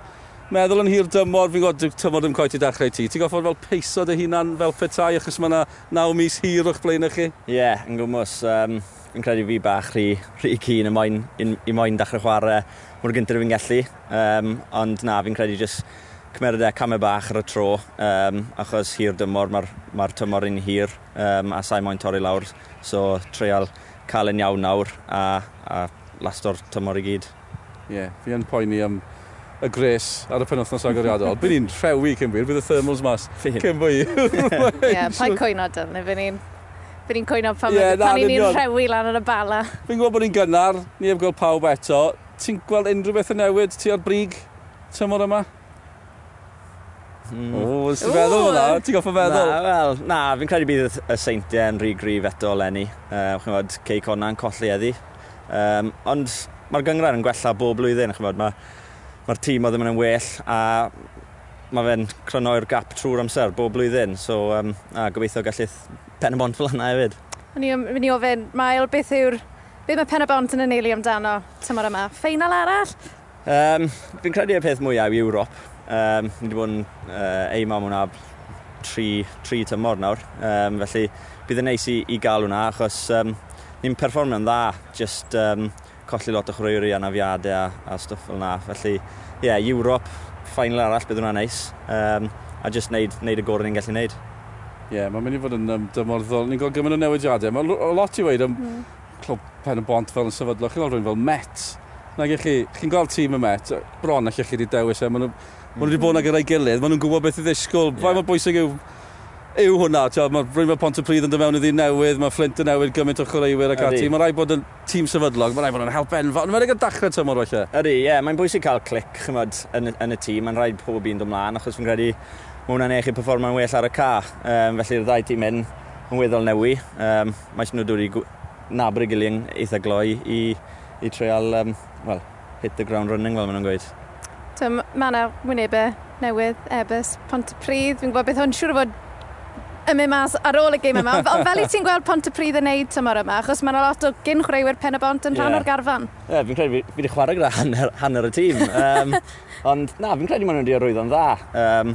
meddwl yn hir dymor, fi'n gwybod tymor ddim coet i dechrau ti. Ti'n goffod fel peiso dy hunan fel petai, achos mae yna naw mis hir o'ch blaen chi?
Ie, yeah, yn gwmwys. Um, fi'n credu fi bach rhy, rhy cyn i moyn, i, moyn dechrau chwarae mwy'r gyntaf fi'n gallu. Um, ond na, fi'n credu jyst cymeriad e camau bach ar y tro, um, achos hir dymor, mae'r ma tymor un hir, um, a sa'i moyn torri lawr. So, treial cael yn iawn nawr, a, a last o'r tymor i gyd.
Ie, yeah, fi yn poeni am y gres ar y penwthnos agoriadol. Bydd ni'n rhewi cyn byr, bydd y thermals mas cyn fwy.
Ie, pa'i coino dyn, bydd ni'n Fy ni'n coino pan, yeah, pan ni'n rhewi lan ar y bala.
Fi'n gwybod bod ni'n gynnar, ni heb gweld pawb eto. Ti'n gweld unrhyw beth yn newid ti ar brig tymor yma? Mm. O, ti'n feddwl hwnna? Ti'n goffa feddwl?
Na, wel, na, fi'n credu bydd y seintiau yn rhy grif eto Lenny. Uh, Chi'n gwybod, Cey Conan colli eddi. Um, ond mae'r gyngred yn gwella bob blwyddyn, chymod, mae'r ma tîm o ddim yn well a mae fe'n crynoi'r gap trwy'r amser bob blwyddyn, so um, a gobeithio gallith pen y bont fel yna hefyd.
O'n i'n mynd i ofyn, Mael, beth yw'r... Be mae pen y bont yn anelu amdano tymor yma? Ffeinal arall?
Um, fi'n credu y peth mwyaf i Ewrop. Um, ni wedi bod yn uh, eima mewn ab tri, tri tymor nawr, um, felly bydd yn neis i, i gael hwnna, achos um, ni'n perfformio'n dda, just um, colli lot o chwaraewyr i anafiadau a, a stwff fel yna. Felly, ie, yeah, Europe, final arall bydd hwnna'n neis. Um, a just neud, neud y gorau ni'n gallu neud.
Ie, yeah, mae'n mynd i fod yn um, dymorddol. Ni'n gweld gymaint o newidiadau. Mae lot i weid am mm. clwb pen y bont fel yn sefydlo. Chi'n gweld rhywun fel Met. Na chi, chi'n gweld tîm y Met, bron allech chi wedi dewis e. Maen nhw wedi bod yn gyda'i gilydd, maen nhw'n gwybod beth i ddisgwyl. Yeah. Fa'i mae bwysig yw yw hwnna. Mae rwy'n mae Pontypridd yn dod mewn i ddyn newydd, mae Flint yn newid gymaint o chwaraewyr ac ati. Mae rai bod yn tîm sefydlog, mae rai bod yn help enfawr. Mae'n rhaid dachrau tymor felly.
Ydy, ie. Yeah, mae'n bwysig cael clic chymod, yn, yn y tîm. Mae'n rhaid pob un dymlaen, achos fi'n credu mae hwnna'n eich i performa'n well ar y ca. Um, felly'r ddau tîm yn yn weddol newi. Um, mae eisiau nhw dod i nabod gilydd eitha gloi i, i treol, um, well, hit the ground running fel maen nhw'n gweud.
Mae yna wynebau newydd, Ebys, Pontypridd. Fi'n gwybod beth hwn siŵr o fod ymu mas ar ôl y gêm yma. Ond fel i ti'n gweld pont y pryd yn neud tymor yma, achos mae'n lot o gyn chwaraewyr pen y bont yn rhan yeah. o'r garfan.
Ie, yeah, fi'n credu fi wedi chwarae gyda hanner, hanner y tîm. Um, ond na, fi'n credu maen nhw wedi arwyddo'n dda. Um,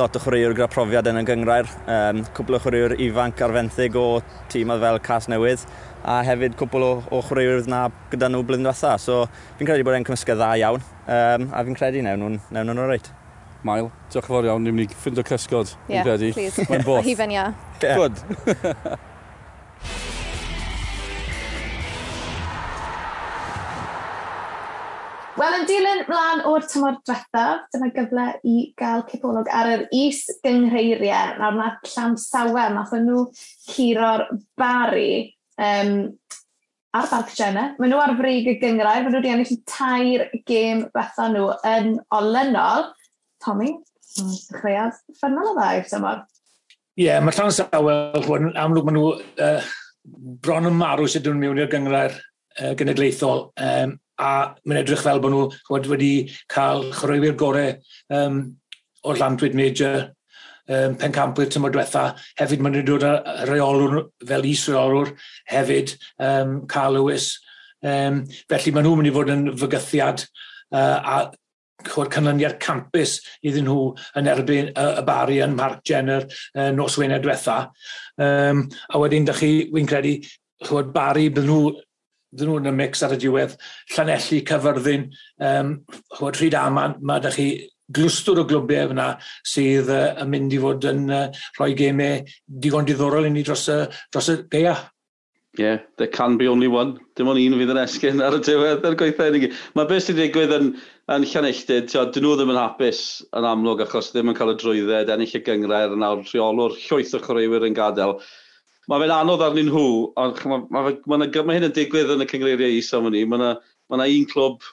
lot o chwaraewr gyda profiad yn y gyngrair. Um, cwbl o chwaraewr ifanc arfenthyg o tîmau fel Cas Newydd a hefyd cwbl o, o chwaraewyr na gyda nhw blwyddyn diwetha. So fi'n credu bod e'n cymysgau dda iawn um, a fi'n credu newn nhw'n nhw reit.
Mael, diolch yn fawr iawn, ni'n mynd i ffind o cysgod,
Ie, yeah. Please. Mae'n both. Hifen ia.
Yeah. Good.
Wel, yn dilyn mlaen o'r tymor diwethaf, dyma gyfle i gael cipolwg ar yr is gynghreiriau. Nawr yna llam sawer, nath nhw curo'r bari um, ar barc Jenna. Maen nhw ar frig y gyngrair, maen nhw wedi ennill tair gêm betha nhw yn olynol. Tommy, hmm, yn dechreuad ffynol o dda i'r tymor.
Ie, yeah, mae llan sawel, amlwg maen nhw uh, bron yn marw sydd yn mewn i'r gyngrair uh, genedlaethol. Um, a mae'n edrych fel bod nhw chwod, wedi cael chwaraewyr gorau um, o'r Lantwyd Major, um, pencampwyr tymor diwetha. Hefyd mae'n dod â reolwr fel is-reolwr hefyd, um, Carl Lewis. Um, felly mae nhw'n mynd i fod yn fygythiad uh, a chwrdd canlyniad campus iddyn nhw yn erbyn y, y bari yn Mark Jenner uh, nos Wener diwetha. Um, a wedyn, da chi, wy'n credu, chwrdd bari, bydd nhw dyn nhw'n y mix ar y diwedd, llanelli, cyfyrddin, um, chwod rhyd aman, mae ydych chi glwstwr o glwbiau fyna sydd uh, yn mynd i fod yn uh, rhoi gemau digon diddorol i ni dros y, dros y geia.
Yeah, there can be only one. Dim ond un fydd yn esgyn ar y diwedd ar goethau. Mae beth sydd wedi digwydd yn yn Llanelltid, dyn nhw ddim yn hapus yn amlwg achos ddim yn cael y drwydded, ennill y gyngrair, yn awr rheolwr llwyth o chwaraewyr yn gadael. Mae fe'n anodd arnyn nhw, ond mae ma, ma, ma, ma hyn yn digwydd yn y cyngreiriau is am hynny. Mae yna ma un clwb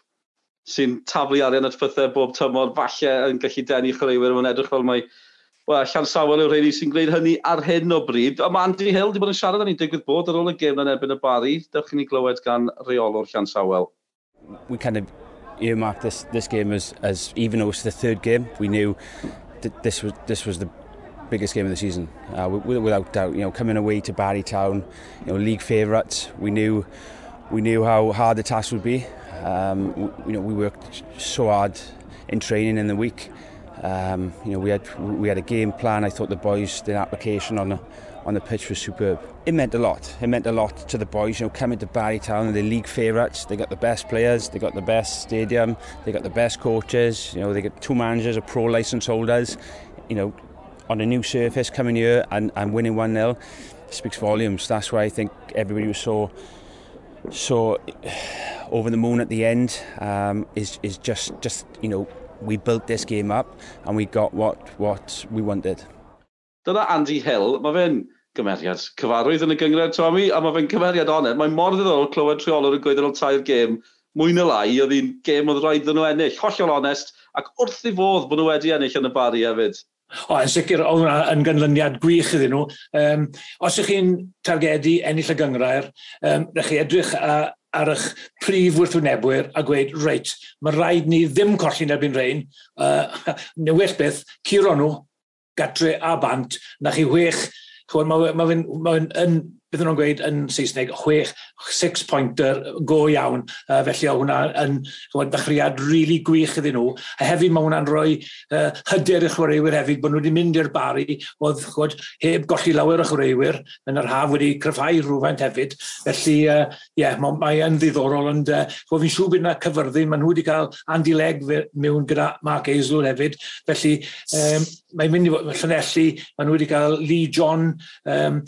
sy'n taflu arian at pethau bob tymor, falle yn gallu denu chwaraewyr, mae'n edrych fel mae Wel, llan sawel yw'r rhaid sy'n gwneud hynny ar hyn o bryd. Ond mae Andy Hill wedi bod yn siarad â ni'n digwydd bod ar ôl y gêm yn erbyn y bari. Dewch chi ni glywed gan reolwr llan sawel.
We kind of earmarked this, this game as, as even though it was the third game, we knew that this was, this was the biggest game of the season, uh, without doubt. You know, coming away to Barry Town, you know, league favourites. We knew we knew how hard the task would be. Um, we, you know, we worked so hard in training in the week. Um, you know, we had we had a game plan. I thought the boys, their application on the on the pitch was superb. It meant a lot. It meant a lot to the boys. You know, coming to Barry Town, the league favourites. They got the best players. They got the best stadium. They got the best coaches. You know, they got two managers, a pro licence holders. You know, on a new surface coming here and, and winning 1-0 speaks volumes. That's why I think everybody was so so over the moon at the end um, is is just just you know we built this game up and we got what what we wanted.
Dyna Andy Hill, mae fe'n gymeriad cyfarwydd yn y gyngred Tommy, a mae fe'n cymeriad oned. Mae'n mor ddiddorol clywed treolwr yn gweud ar ôl tair gêm, mwy na lai, oedd hi'n gêm oedd rhaid yn nhw ennill, hollol onest, ac wrth i fodd bod nhw wedi ennill yn y bari hefyd.
O, yn sicr, oedd hwnna yn gynlyniad gwych iddyn nhw. Um, os ych chi'n targedu ennill y gyngrair, um, rydych chi edrych a, ar eich prif wrthwynebwyr a gweud, reit, mae rhaid ni ddim colli'n erbyn rhain, uh, neu well beth, curo nhw, gatre a bant, na chi wech, chwan, mae fe'n ma, ma, ma yn bydden nhw'n gweud yn Saesneg, chwech six-pointer go iawn. Uh, felly o hwnna yn chwod, ddechreuad rili really gwych iddyn nhw. A hefyd mae hwnna'n rhoi uh, hyder i chwaraewyr hefyd bod nhw wedi mynd i'r bari oedd chwod, heb golli lawer o chwaraewyr yn yr haf wedi cryfhau rhywfaint hefyd. Felly, ie, uh, yeah, mae, mae yn ddiddorol, ond uh, fi'n siŵr bydd yna cyfyrddin, mae nhw wedi cael Andy Legg mewn gyda Mark Eisler hefyd. Felly, um, mae'n mynd i fod, llanelli, mae nhw wedi cael Lee John, um,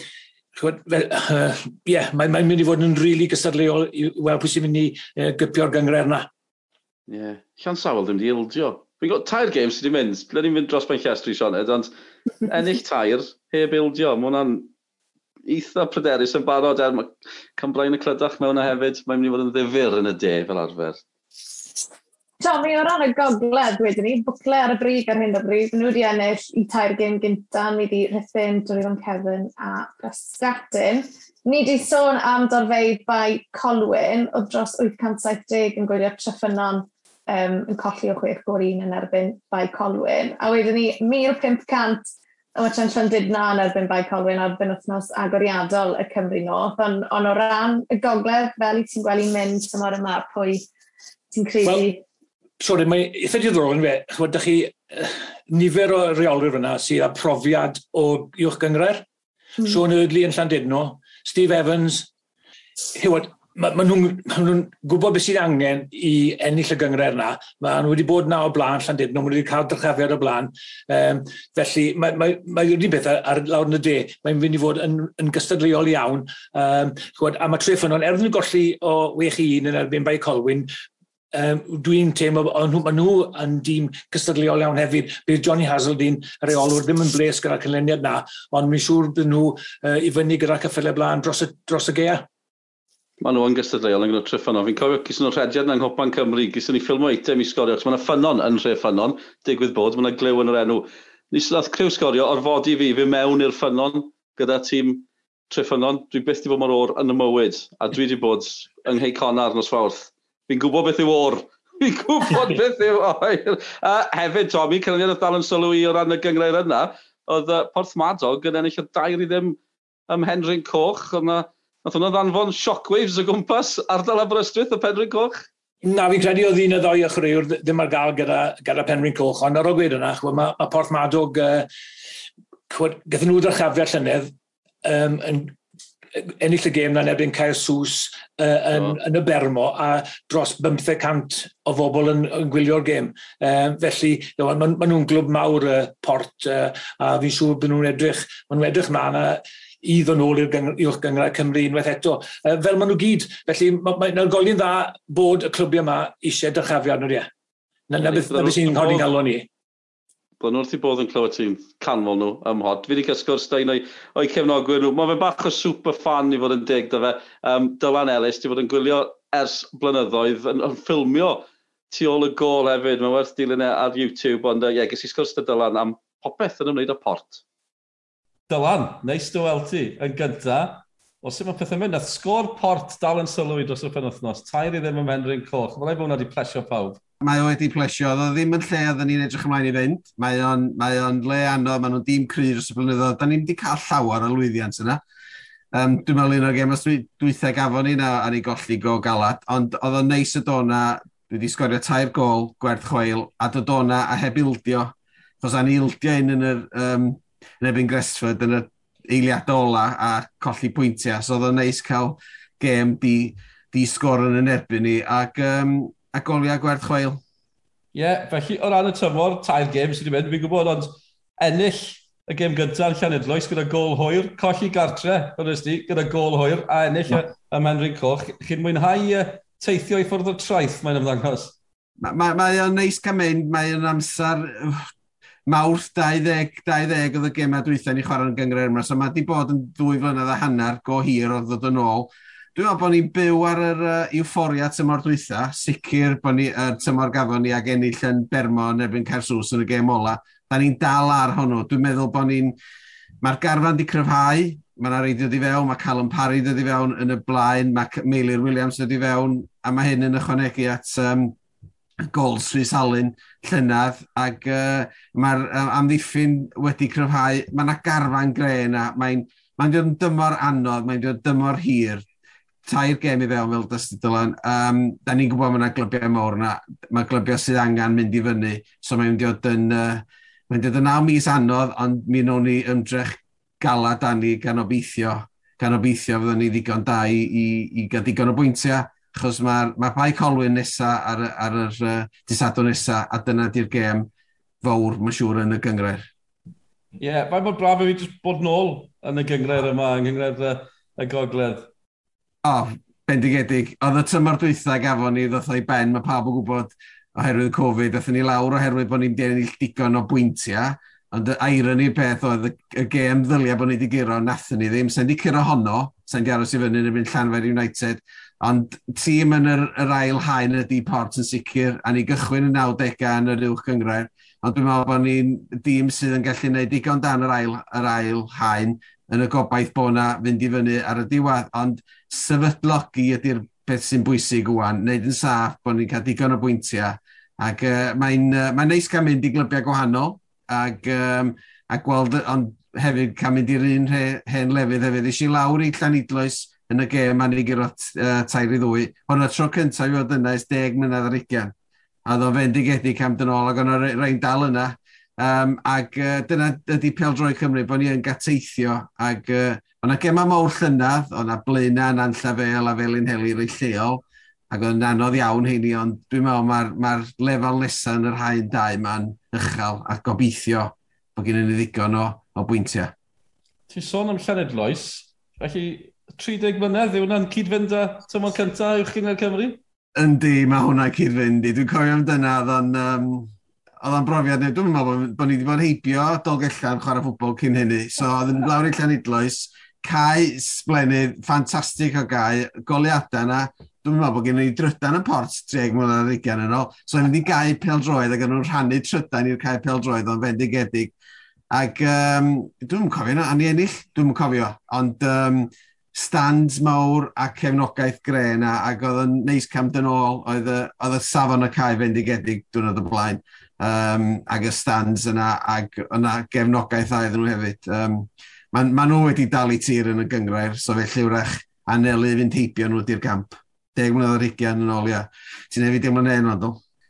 chwod, fel, uh, yeah, mae'n mae mynd i fod yn rili really gystadleuol i weld pwy sy'n mynd i uh, gypio'r gyngred yna.
Ie, yeah. Llan Sawl ddim di ildio. Fi'n gwybod tair game sydd wedi mynd. Ble ni'n mynd dros ben llestri, Sioned, ond ennill tair heb ildio. Mae hwnna'n eitha pryderus yn barod er mae cambrain y clydach mewn hefyd. Mae'n mynd i fod yn ddifur yn y de fel arfer.
Tommy, o ran y gogledd wedyn ni, bwcle ar y brig ar hyn o bryd, nhw wedi ennill i tair gym gynta, ni wedi Rhythyn, Dwyron Kevin a Brastatyn. Ni wedi sôn am dorfeidd bai Colwyn, o dros 870 yn gwylio treffynon um, yn colli o 6 gor 1 yn erbyn bai Colwyn. A wedyn ni 1500 o watchan Llandudna yn erbyn bai Colwyn ar byn wythnos agoriadol y Cymru North, ond on o ran y gogledd fel i ti'n gweld i'n mynd tymor yma, pwy ti'n credu? Well,
sori, mae eitha diddorol yn fe, chwbod, da chi nifer o reolwyr fyna sydd â profiad o uwch gyngred. Mm. Sean Erdley yn Llandudno, Steve Evans, hywod, maen ma nhw'n ma nhw gwybod beth sydd angen i ennill y gyngred yna. Maen nhw wedi bod na o blaen, Llandudno, maen nhw wedi cael dyrchafiad o blaen. Um, felly, mae, mae, mae un beth ar, ar lawr yn y de, mae'n fynd i fod yn, yn gystadleuol iawn. Um, chwbod, a mae Treff yn o'n erfyn golli o 6-1 yn erbyn bai Colwyn, um, dwi'n teimlo, ond nhw, nhw yn dîm cystadleol iawn hefyd. Bydd Johnny Hazeldine, y reolwr, ddim yn bles gyda'r cynlyniad na, ond mi'n siŵr bydd nhw uh, i fyny gyda'r ceffylau blaen dros y, dros y gea.
Mae nhw yn gystadleuol yn gyda'r triffan Fi'n cofio gyson nhw'n rhediad yng Nghopban Cymru, gyson ni ffilm o eitem i sgorio, mae yna ffynon yn rhe ffynon, digwydd bod, mae yna glyw yn yr enw. Nis nath criw sgorio orfodi fi, fi mewn i'r ffynon gyda tîm triffynon. Dwi beth di bod mor o'r yn y mywyd, a dwi wedi bod yng Nghei Conar nos fawrth Fi'n gwybod beth yw or. Fi'n gwybod beth yw o'r. A hefyd, Tommy, cynnydd oedd dal yn sylw i o ran y gyngreir yna, oedd uh, Porthmadog yn ennill y dair i ddim ym Henryn Coch. Yna, nath hwnna ddanfon shockwaves o gwmpas ardal Aberystwyth y Penryn Coch.
Na, fi'n credu oedd un o ddoi ychrwyr ddim ar gael gyda, gyda Penryn Coch, ond ar o gwed yna, mae ma Porthmadog, uh, gyda nhw ddyrchafiad llynedd, um, yn ennill y gêm na'n erbyn Caer Sws uh, yn, oh. yn y Bermo a dros 500 o bobl yn, yn gwylio'r gêm. Um, felly, maen ma, nhw'n glwb mawr y uh, port uh, a fi'n siŵr bod nhw'n edrych, maen nhw'n edrych mlaen a i ddod ôl i'r uwch gyngrau Cymru unwaith eto. Uh, fel maen nhw gyd, felly mae'n ma, ma golyn dda bod y clwbiau yma eisiau dyrchafiad nhw, ie. Na, na beth sy'n hodi galw ni
bod nhw wrth i bod yn clywed ti'n canfol nhw ym mhod. Fi wedi cael sgwrs da un o'i cefnogwyr nhw. Mae fe bach o super fan i fod yn dig da fe. Um, Dylan Ellis, ti fod yn gwylio ers blynyddoedd yn, yn ffilmio tu ôl y gol hefyd. Mae'n werth dilyn e ar YouTube, ond ie, yeah, ges i sgwrs da Dylan am popeth yn ymwneud â port.
Dylan, neis dy weld ti yn gynta. Os yma pethau mynd, nath sgôr port dal yn sylwi dros y penwthnos. Tair i ddim yn mynd Menryn Coch. Mae'n ei bod hwnna wedi plesio pawb
mae o wedi plesio, oedd o ddim yn lle oedden ni'n edrych ymlaen i fynd. Mae o'n, mae on le anodd, mae nhw'n dîm cryr os y blynyddoedd. Da ni'n wedi cael llawer o lwyddiant yna. Um, dwi'n meddwl un o'r gem os dwi'n gafon ni na, a ni golli go galad. Ond oedd o'n neis y dona, dwi wedi sgorio tair gol, gwerth chweil, a dod dona a heb ildio. Chos a'n ildio un yn yr, um, yn ebyn Gresford yn y eiliad ola a colli pwyntiau. So oedd o'n neis cael gêm di, di sgor yn yn erbyn ni. Ac um, a goliau gwerth chweil.
Ie, yeah, felly o ran y tymor, tair gêm sydd wedi mynd, fi'n gwybod, ond ennill y gêm gyntaf yn Llanedloes gyda gol hwyr, colli gartre, yndes di, gyda gol hwyr, a ennill no. y Menrin Coch. Chi'n mwynhau teithio i ffwrdd o traeth, mae'n ymddangos?
Mae ma, ma o'n neis cael mynd, mae'n amser mawrth 20, 20 oedd y gemau dwi'n ni chwarae yn gyngreir yma, so mae wedi bod yn ddwy flynedd a hanner go hir oedd ddod yn ôl. Dwi'n meddwl bod ni'n byw ar yr uh, euphoria tymor dwytha. Sicr bod ni uh, tymor gafon ni ag ennill yn Bermo yn erbyn Carsws yn y gêm ola. Da ni'n dal ar hwnnw. Dwi'n meddwl bod ni'n... Mae'r garfan di cryfhau. Mae yna reidio di fewn. Mae Callum Parry di fewn yn y blaen. Mae Meilir Williams di fewn. A mae hyn yn ychwanegu at um, gols Rhys Alun llynydd ac uh, mae'r uh, amddiffyn wedi cryfhau, mae yna garfan gre yna, mae'n mae dod yn dymor anodd, mae'n dod dymor hir, tair gem i fewn fel Dusty Dylan. Um, da ni'n gwybod mae yna glybiau mawr yna. Mae glybiau sydd angen mynd i fyny. So mae'n dod yn... Uh, mae'n dod yn naw mis anodd, ond mi wnawn ni ymdrech gala da ni gan obeithio. Gan obeithio fyddwn ni ddigon da i, i, i gael digon o bwyntiau. Chos mae'r ma bai colwyn nesa ar, ar yr uh, disadwn nesa, a dyna di'r gem fawr, mae'n siŵr, yn y gyngred.
Ie, yeah, faint mor braf i fi bod nôl yn y gyngred yma, yng nghyngred y, y gogledd.
O, oh, bendigedig. Oedd y tymor dwytha gafon ni ddoth o'i ben, mae pawb yn gwybod oherwydd Covid, ddoth ni lawr oherwydd bod ni'n ennill digon o bwyntiau, ond y irony'r peth oedd y gêm ddylia bod ni wedi giro, nathyn ni ddim, sa'n di curo honno, sa'n di aros i fyny yn y erbyn Llanfair United, ond tîm yn yr, yr ail haen ydy port yn sicr, a ni gychwyn yn 90au yn yr uwch gyngrair, ond dwi'n meddwl bod ni'n dîm sydd yn gallu gwneud digon dan yr ail, yr ail haen, yn y gobaith bod na fynd i fyny ar y diwedd, ond sefydlogi ydy'r beth sy'n bwysig wwan, wneud yn saff bod ni'n cael digon o bwyntiau, ac uh, mae'n uh, mae neis cael mynd i glybiau gwahanol, ac, um, ac gweld, ond hefyd cael mynd i'r un hen, hen lefydd hefyd. Ys i lawr i Llanidloes yn y gêm a'n i gyro uh, tair i ddwy. Hwna tro cyntaf i fod yna ys deg mlynedd ar ugian. A ddo fendigedig am dyn ôl ac o'n rhaid dal yna Um, ac uh, dyna ydy Peldroi Cymru, bod ni yn gateithio. Ac uh, o'na gema mawr llynydd, o'na blaena na'n llafel a felin heli rei lleol. Ac o'n anodd iawn heini, ond dwi'n meddwl mae'r ma lefel nesaf yn yr haen dau ma'n uchel a gobeithio bod gen i ni ddigon o, o bwyntiau.
Ti'n sôn am Llaned Loes, felly 30 mlynedd yw hwnna'n cyd-fynd â tymor cyntaf i'w chi'n Cymru?
Yndi, mae hwnna'n cyd-fynd i. Dwi'n cofio am dyna, oedd o'n um, oedd o'n brofiad neu, dwi'n meddwl bod ni wedi bod yn heibio dolgellan chwarae ffwbol cyn hynny. So, oedd yn lawr i Llanidloes, cae sblenydd ffantastig o gae, goliadau yna, dwi'n meddwl bod gen i drydan yn port 30 mlynedd ar ugen yn ôl, so i'n mynd i gae peldroedd ac yn nhw'n rhannu trydan i'r cae pel droed o'n fendigedig. Ac um, dwi'n cofio, a ni ennill, dwi'n cofio, ond um, stands mawr a cefnogaeth gre na, ac oedd yn neis cam dyn ôl, oedd y, oedd y safon y cae fendigedig dwi'n oedd y blaen um, ag y stands yna, ac yna gefnogaeth a iddyn nhw hefyd. Um, Mae ma nhw wedi dalu tir yn y gyngrair, so felly wrach anelu fynd heibio nhw di'r gamp. Deg mlynedd ar ugian yn ôl, ia. Ti'n hefyd dim yn hen,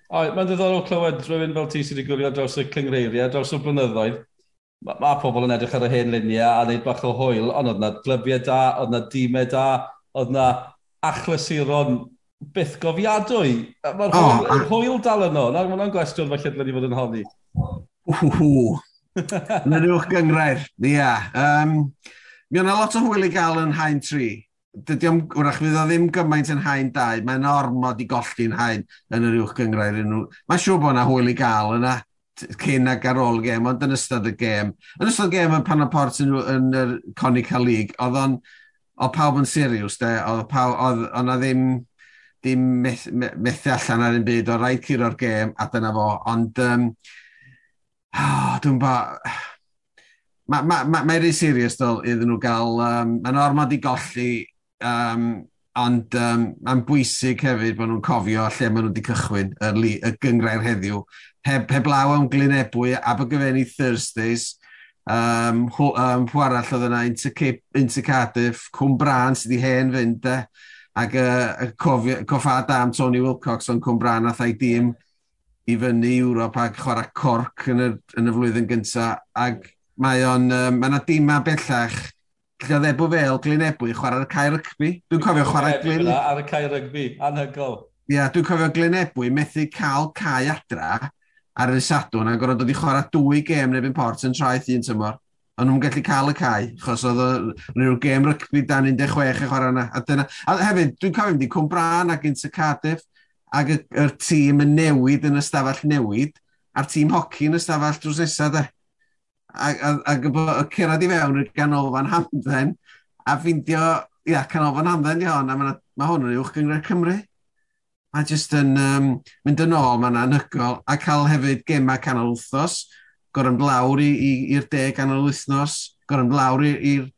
O, Mae'n ddiddorol clywed rhywun fel ti sydd wedi gwylio dros y cyngreiriau, dros y blynyddoedd. Mae ma pobl yn edrych ar y hen luniau a wneud bach o hwyl, ond oedd yna glybiau da, oedd yna dîmau da, oedd yna achlasuron byth gofiadwy. Mae'r oh, hwyl, a... hwyl dal yno. Mae'n ma gwestiwn falle dyle ni fod yn honni.
holi. Whwhw. Nyrwch gyngrair. Ia. Yeah. Um, mi o'na lot o hwyl i gael yn hain 3. Dydy o'n wrach, fydd o ddim gymaint yn hain 2. Mae'n ormod i golli'n hain yn yr uwch gyngrair. Mae'n siŵr bod yna hwyl i gael yna cyn ag ar ôl gêm, ond yn ystod y gêm. Yn ystod y gêm yn pan o port yn, yn yr Conica League, oedd o'n, oedd pawb yn seriws, de? Oedd pawb, oedd ddim dim methu, methu allan ar un byd o rhaid curo'r gêm a dyna fo, ond um, oh, dwi'n ba... Mae'n ma, ma, ma, ma serious dyl iddyn nhw gael, um, mae'n ormod i golli, um, ond um, mae'n bwysig hefyd bod nhw'n cofio lle maen nhw wedi cychwyn y, li, y gyngrair heddiw. Heb, heb law am Glynebwy, Abergavenny Thursdays, um, hw, um, pwy arall oedd yna, Inter, Inter Cardiff, Cwm Bran sydd wedi hen fynd, de. Ac uh, coffa dam Tony Wilcox o'n Cwmbran thai dîm i fyny Ewrop ac chwarae corc yn y, yn y flwyddyn gyntaf. Ac mae o'n, um, mae yna dîma bellach lle oedd Ebu Fel, Glyn Ebu, chwarae'r cae rygbi. Dwi'n cofio chwarae
Glyn... Ar y cae rygbi, anhygol.
Ia, yeah, dwi'n cofio Glyn methu cael cae adra ar y sadwn a gorfod dod i chwarae dwy gêm neu byn port yn traeth un tymor ond nhw'n gallu cael y cae, achos oedd rhyw gêm rygbi dan 16 y chwarae yna. A, dyna, a hefyd, dwi'n cofio wedi cwm bran ac Inter Cardiff, ac y, y, tîm yn newid yn ystafell newid, a'r tîm hoci yn ystafell drws nesaf, de. Ac, y, ac cyrraedd i fewn i'r ganolfan hamdden, a ffindio, ia, canolfan hamdden di hon, a mae ma hwn yn uwch gyngor Cymru. A jyst yn um, mynd yn ôl, mae'n anhygol, a cael hefyd gemau canol wythnos, gorym lawr i'r de ganol wythnos, gorym lawr i'r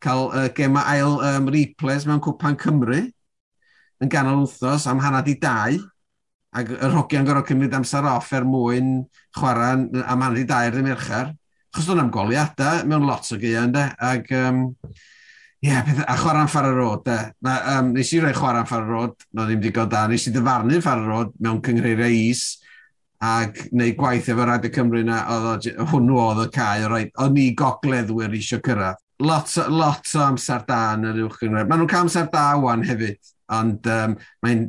cael uh, gema ail um, replays mewn cwpan Cymru yn ganol wythnos am hanad i dau ac yr hogiau'n gorfod cymryd amser off er mwyn chwarae am hanad i dau ar ddim mercher. Chos dwi'n am goliadau mewn lot o gaeau ynddo. Ac, um, yeah, peth, a chwarae'n ffar y rod, de. Na, um, nes i roi chwarae'n ffar y rod, no ddim digon da. Nes i dyfarnu ffar y rod mewn cyngreiriau is ac wneud gwaith efo Radio Cymru na, oedd hwnnw oedd y cae, right, o'n i gogleddwyr eisiau cyrraedd. Lot, lot o amser da yn yr uwch yn Maen nhw'n cael amser da wan hefyd, ond um, mae'n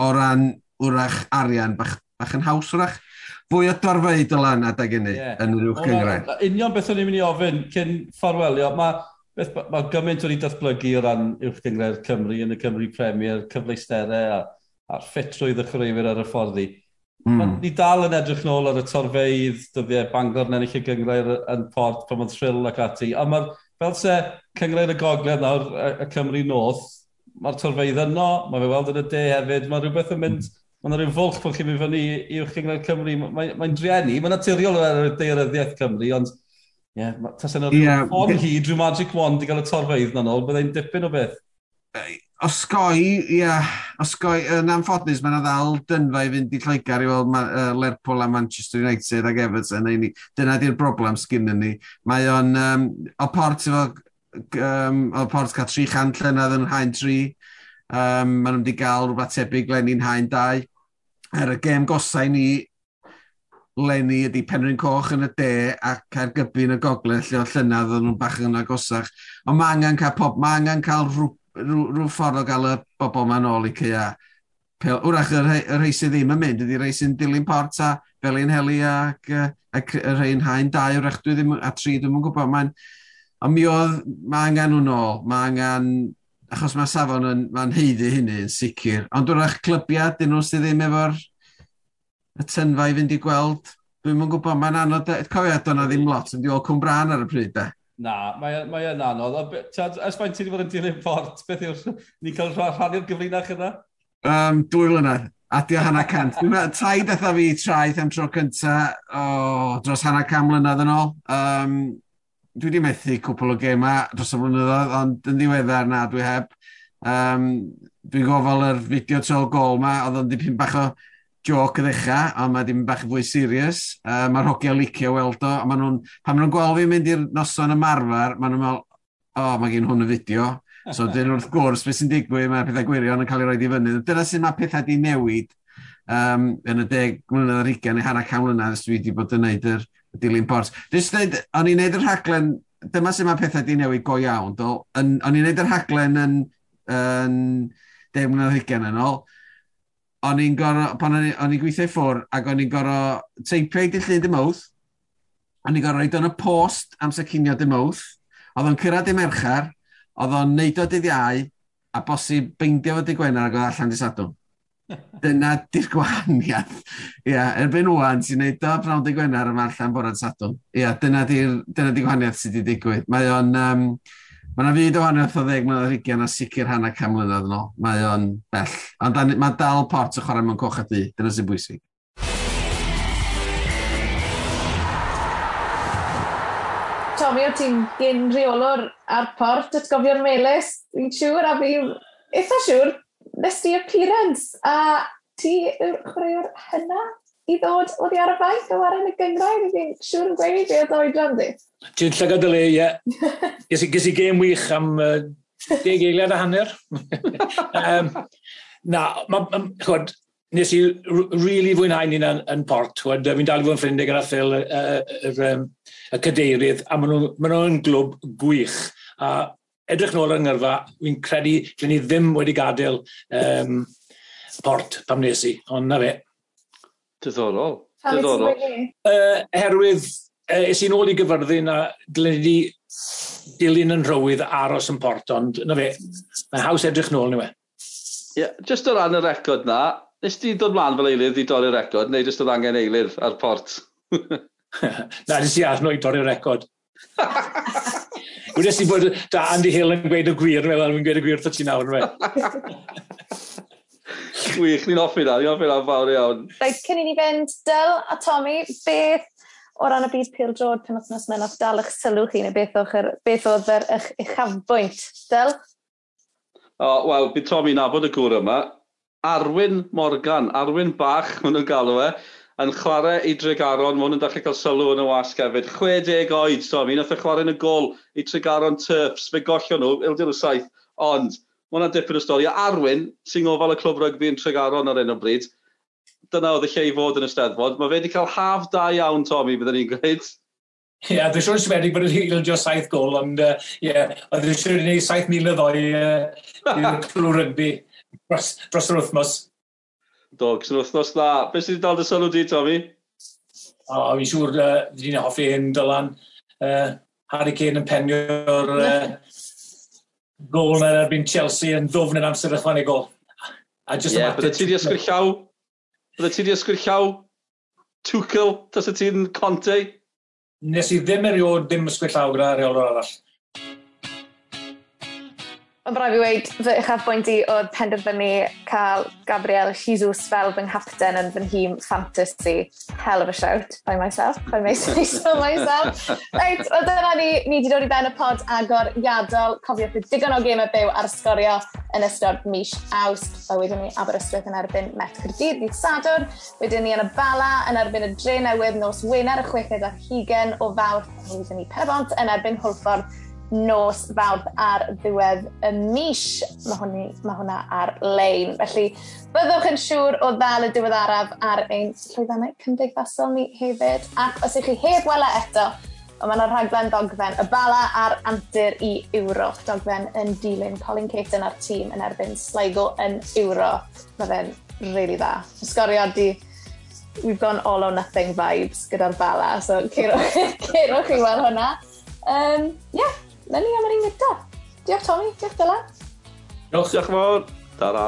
o ran wrach arian bach, bach yn haws wrach. Fwy o dorfeid o lan adeg hynny yeah. yn yr uwch gyngrair.
Union beth o'n i'n mynd i ofyn cyn ffarwelio, mae beth, ma gymaint o'n i datblygu o ran uwch gyngrair Cymru yn y Cymru Premier, cyfleisterau a, a'r ffitrwydd y chwaraewyr ar y fforddi Mm. Ni dal yn edrych nôl ar y torfeidd dyddiau Bangor yn ennill y gyngreir yn port pan oedd Thrill ac ati. A mae'r, fel se, cyngreir y gogledd nawr, y Cymru North, mae'r torfeidd yno, mae fe weld yn y de hefyd, mae rhywbeth yn mynd, mae yna rhyw fwlch bod chi'n mynd fyny i'w chyngreir Cymru. Mae'n mae, mae mae'n naturiol ar y deiryddiaeth Cymru, ond yeah, tas yna yeah. ffordd hyd, rhyw magic wand i gael y torfeidd na nôl, byddai'n dipyn o beth.
Osgoi, ie, yeah, osgoi, yn anffodus, mae'n ddal dynfa i fynd i Lloegar i weld uh, Lerpwl a Manchester United ac Everton. Ni, dyna di'r broblem sgyn ni. Mae o'n, um, o port efo, um, o port cael 300 llynedd yn hain 3. Um, Maen nhw wedi cael rhywbeth tebyg Lenny'n hain 2. Er y gêm gosau ni Lenny ydy Penryn Coch yn y de ac Caergybi yn y gogledd lle o llynydd o'n nhw'n bach yn agosach. Ond mae angen cael pop, mae angen cael rhywbeth rhyw ffordd o gael y bobl ma'n ôl i cea. Wrach, y rhai, y rhai sydd ddim yn mynd, ydy rhai sy'n dilyn port a fel un heli ac, ac y rhai'n hain dau, wrach dwi ddim a tri, dwi'n gwybod. Mae'n, ond mi oedd, mae angen nhw'n ôl, mae angen, achos mae safon yn, mae'n heiddi hynny yn sicr. Ond wrach clybiad, dyn nhw sydd ddim efo'r y tynfa i fynd i gweld, dwi'n mwyn gwybod, mae'n anodd, e- cofio, do'na ddim lot, yn diol Cwmbran ar y pryd, de.
Na, mae, mae yn anodd. Ys faint ti wedi bod yn dilyn port, beth yw'r... Ni cael rhannu'r gyfrinach yna?
Um, dwy flynedd. A di o hanner cant. Taid eitha fi traeth am tro cynta, oh, dros hana cam mlynedd yn ôl. Um, dwi wedi methu cwpl o gema dros y flynyddoedd, ond yn ddiweddar na dwi heb. Um, dwi'n gofal yr fideo tro gol ma, oedd o'n dipyn bach o joc y ddechrau, a mae dim bach fwy serius. Uh, Mae'r hogiau licio weld o, a maen nhw'n, pan maen nhw'n gweld fi'n mynd i'r noson ymarfer, maen nhw'n meddwl, o, oh, mae gen hwn y fideo. So, dyn wrth gwrs, beth sy'n digwydd, mae pethau gwirion yn cael ei roed i fyny. Dyna sy'n mae pethau di newid um, yn y deg mlynedd ar ugen, neu hanner cawn mlynedd, dwi wedi bod yn neud yr dilyn port. Dwi'n dweud, o'n i'n neud yr rhaglen, dyma sy'n mae pethau di newid go iawn. O'n i'n neud yr rhaglen yn, yn, deg mlynedd ar ugen yn ôl, o'n i'n gorau, pan o'n i'n gweithio ffwr, ac o'n i'n gorau teipio i dillu dim mawth, o'n i'n gorau roed o'n y post amser cinio dim mawth, oedd o'n cyrraedd i merchar, oedd o'n neud o dydd iau, a bosib beindio fod i gwener ac oedd allan di sadwn. Dyna di'r gwahaniaeth. Ia, yeah, erbyn wwan, sy'n neud o prawn di gwener yma allan boran sadwn. Ia, yeah, dyna di'r di gwahaniaeth sydd wedi digwydd. Mae o'n... Um, Mae yna fyd o wahanol o ddeg mlynedd ugian a sicr hanner cam mlynedd yn ôl. Mae o'n bell. Ond mae dal port o chwarae mewn coch a di. Dyna sy'n bwysig.
Tommy, o ti'n gyn reolwr ar port at gofio'r melus. Fi'n siŵr a fi eitha siŵr nes ti appearance a ti yw'r chwaraewr hynna i ddod oedd i ar y faith o waran y gyngrair. Fi'n siŵr yn gweud fi oedd oedran di.
Ti'n llygad y le, ie. Ges i, ges i gêm wych am uh, deg eiliad a hanner. um, na, ma, ma, chod, nes i really fwynhau ni'n yn, yn port. Fi'n dal i fod yn ffrindig gyda Phil, y, y, y, y cadeirydd, a maen nhw'n nhw glwb gwych. A edrych nôl yn ngyrfa, fi'n credu lle ni ddim wedi gadael um, port pam nes i, ond na fe.
Diddorol.
Diddorol.
Uh, herwydd es i'n ôl i gyfyrddin a dylen ni dilyn yn rhywydd aros yn port, ond na fe, mae'n haws edrych nôl ni we.
Ie, yeah, just o ran y record na, nes ti dod mlaen fel eilydd i dorri'r record, neu jyst oedd angen eilydd ar port?
na, nes i arno i dorri'r record. Wnes i bod, da Andy Hill yn gweud y gwir, fel yn gweud y gwir wrth ti nawr, fe.
Gwych, ni'n offi na, ni'n offi na fawr iawn.
Rhaid, cyn i ni fynd, Dyl a Tommy, beth o ran y byd pil drod pen othnos mewn os dal eich sylw chi neu beth, o'ch, beth oedd yr eich uchafbwynt, Del?
O, oh, Wel, bydd Tommy nabod y gŵr yma. Arwyn Morgan, Arwyn Bach, maen nhw'n galw e, yn chwarae i Dregaron, maen nhw'n dechrau cael sylw yn y wasg hefyd. 60 oed, Tom, nath oedd chwarae yn y gol i Tregaron Turfs, fe gollio nhw, ildio nhw saith, ond mae hwnna dipyn o stori. Arwyn, sy'n gofal y clwb rygbi yn Tregaron ar un o bryd, dyna oedd y lle i fod yn y steddfod. Mae fe wedi cael haf da iawn, Tommy, byddwn ni'n gweud.
Ie, yeah, dwi'n siŵr sbedig bod wedi ildio saith gol, ond ie, uh, yeah, oedd yn siŵr i wneud saith mil o ddoi uh, i'r clw rygbi dros, dros yr wythnos.
Do, gysyn wythnos dda. Be sydd wedi dal dy sylw di, Tommy?
O, oh, fi'n siŵr uh, fi'n hoffi hyn, Dylan. Uh, Harry Kane yn penio'r uh, gol na erbyn Chelsea yn ddofn yn amser ychwanegol.
A just yeah, about... Bydde ti di ysgrillaw Fydde ti wedi ysgwyr llaw Tuchel, tas y ti'n Conte?
Nes i ddim eriod ddim ysgwyr llaw gyda reolwr arall.
Mae'n braf i weid, fy uchafbwynt i oedd penderfynu cael Gabriel Jesus fel fy nghapten yn fy nhîm fantasy. Hell of a shout by myself, by myself, myself. Reit, wel dyna ni, ni wedi dod i ben y pod agor iadol. Cofiwch digon o gym y byw ar sgorio yn ystod mis awst. Fel wedyn ni Aberystwyth yn erbyn Met Cyrdydd, dydd Sadwrn. Wedyn ni yn y Bala yn erbyn y Dre Newydd nos Wener y 6 ar 20 o Fawr. Wedyn ni Perebont yn erbyn Hwlffordd nos fawrth ar ddiwedd y mis. Mae, hwnni, mae hwnna ar-lein. Felly, byddwch yn siŵr o ddal y diwedd araf ar ein llwyddannau cymdeithasol ni hefyd. Ac os ych chi heb wela eto, ond mae yna rhaglen dogfen y bala a'r antur i euro. Dogfen yn dilyn Colin Caton a'r tîm yn erbyn Sligo yn euro. Mae fe'n really dda. Sgoriad di we've gone all or nothing vibes gyda'r bala, so cerwch, cerwch i weld hwnna. Um, yeah, 'na ni am yr un gyda. Diolch Tommy, diolch Dylan.
Diolch diolch yn Ta-ra.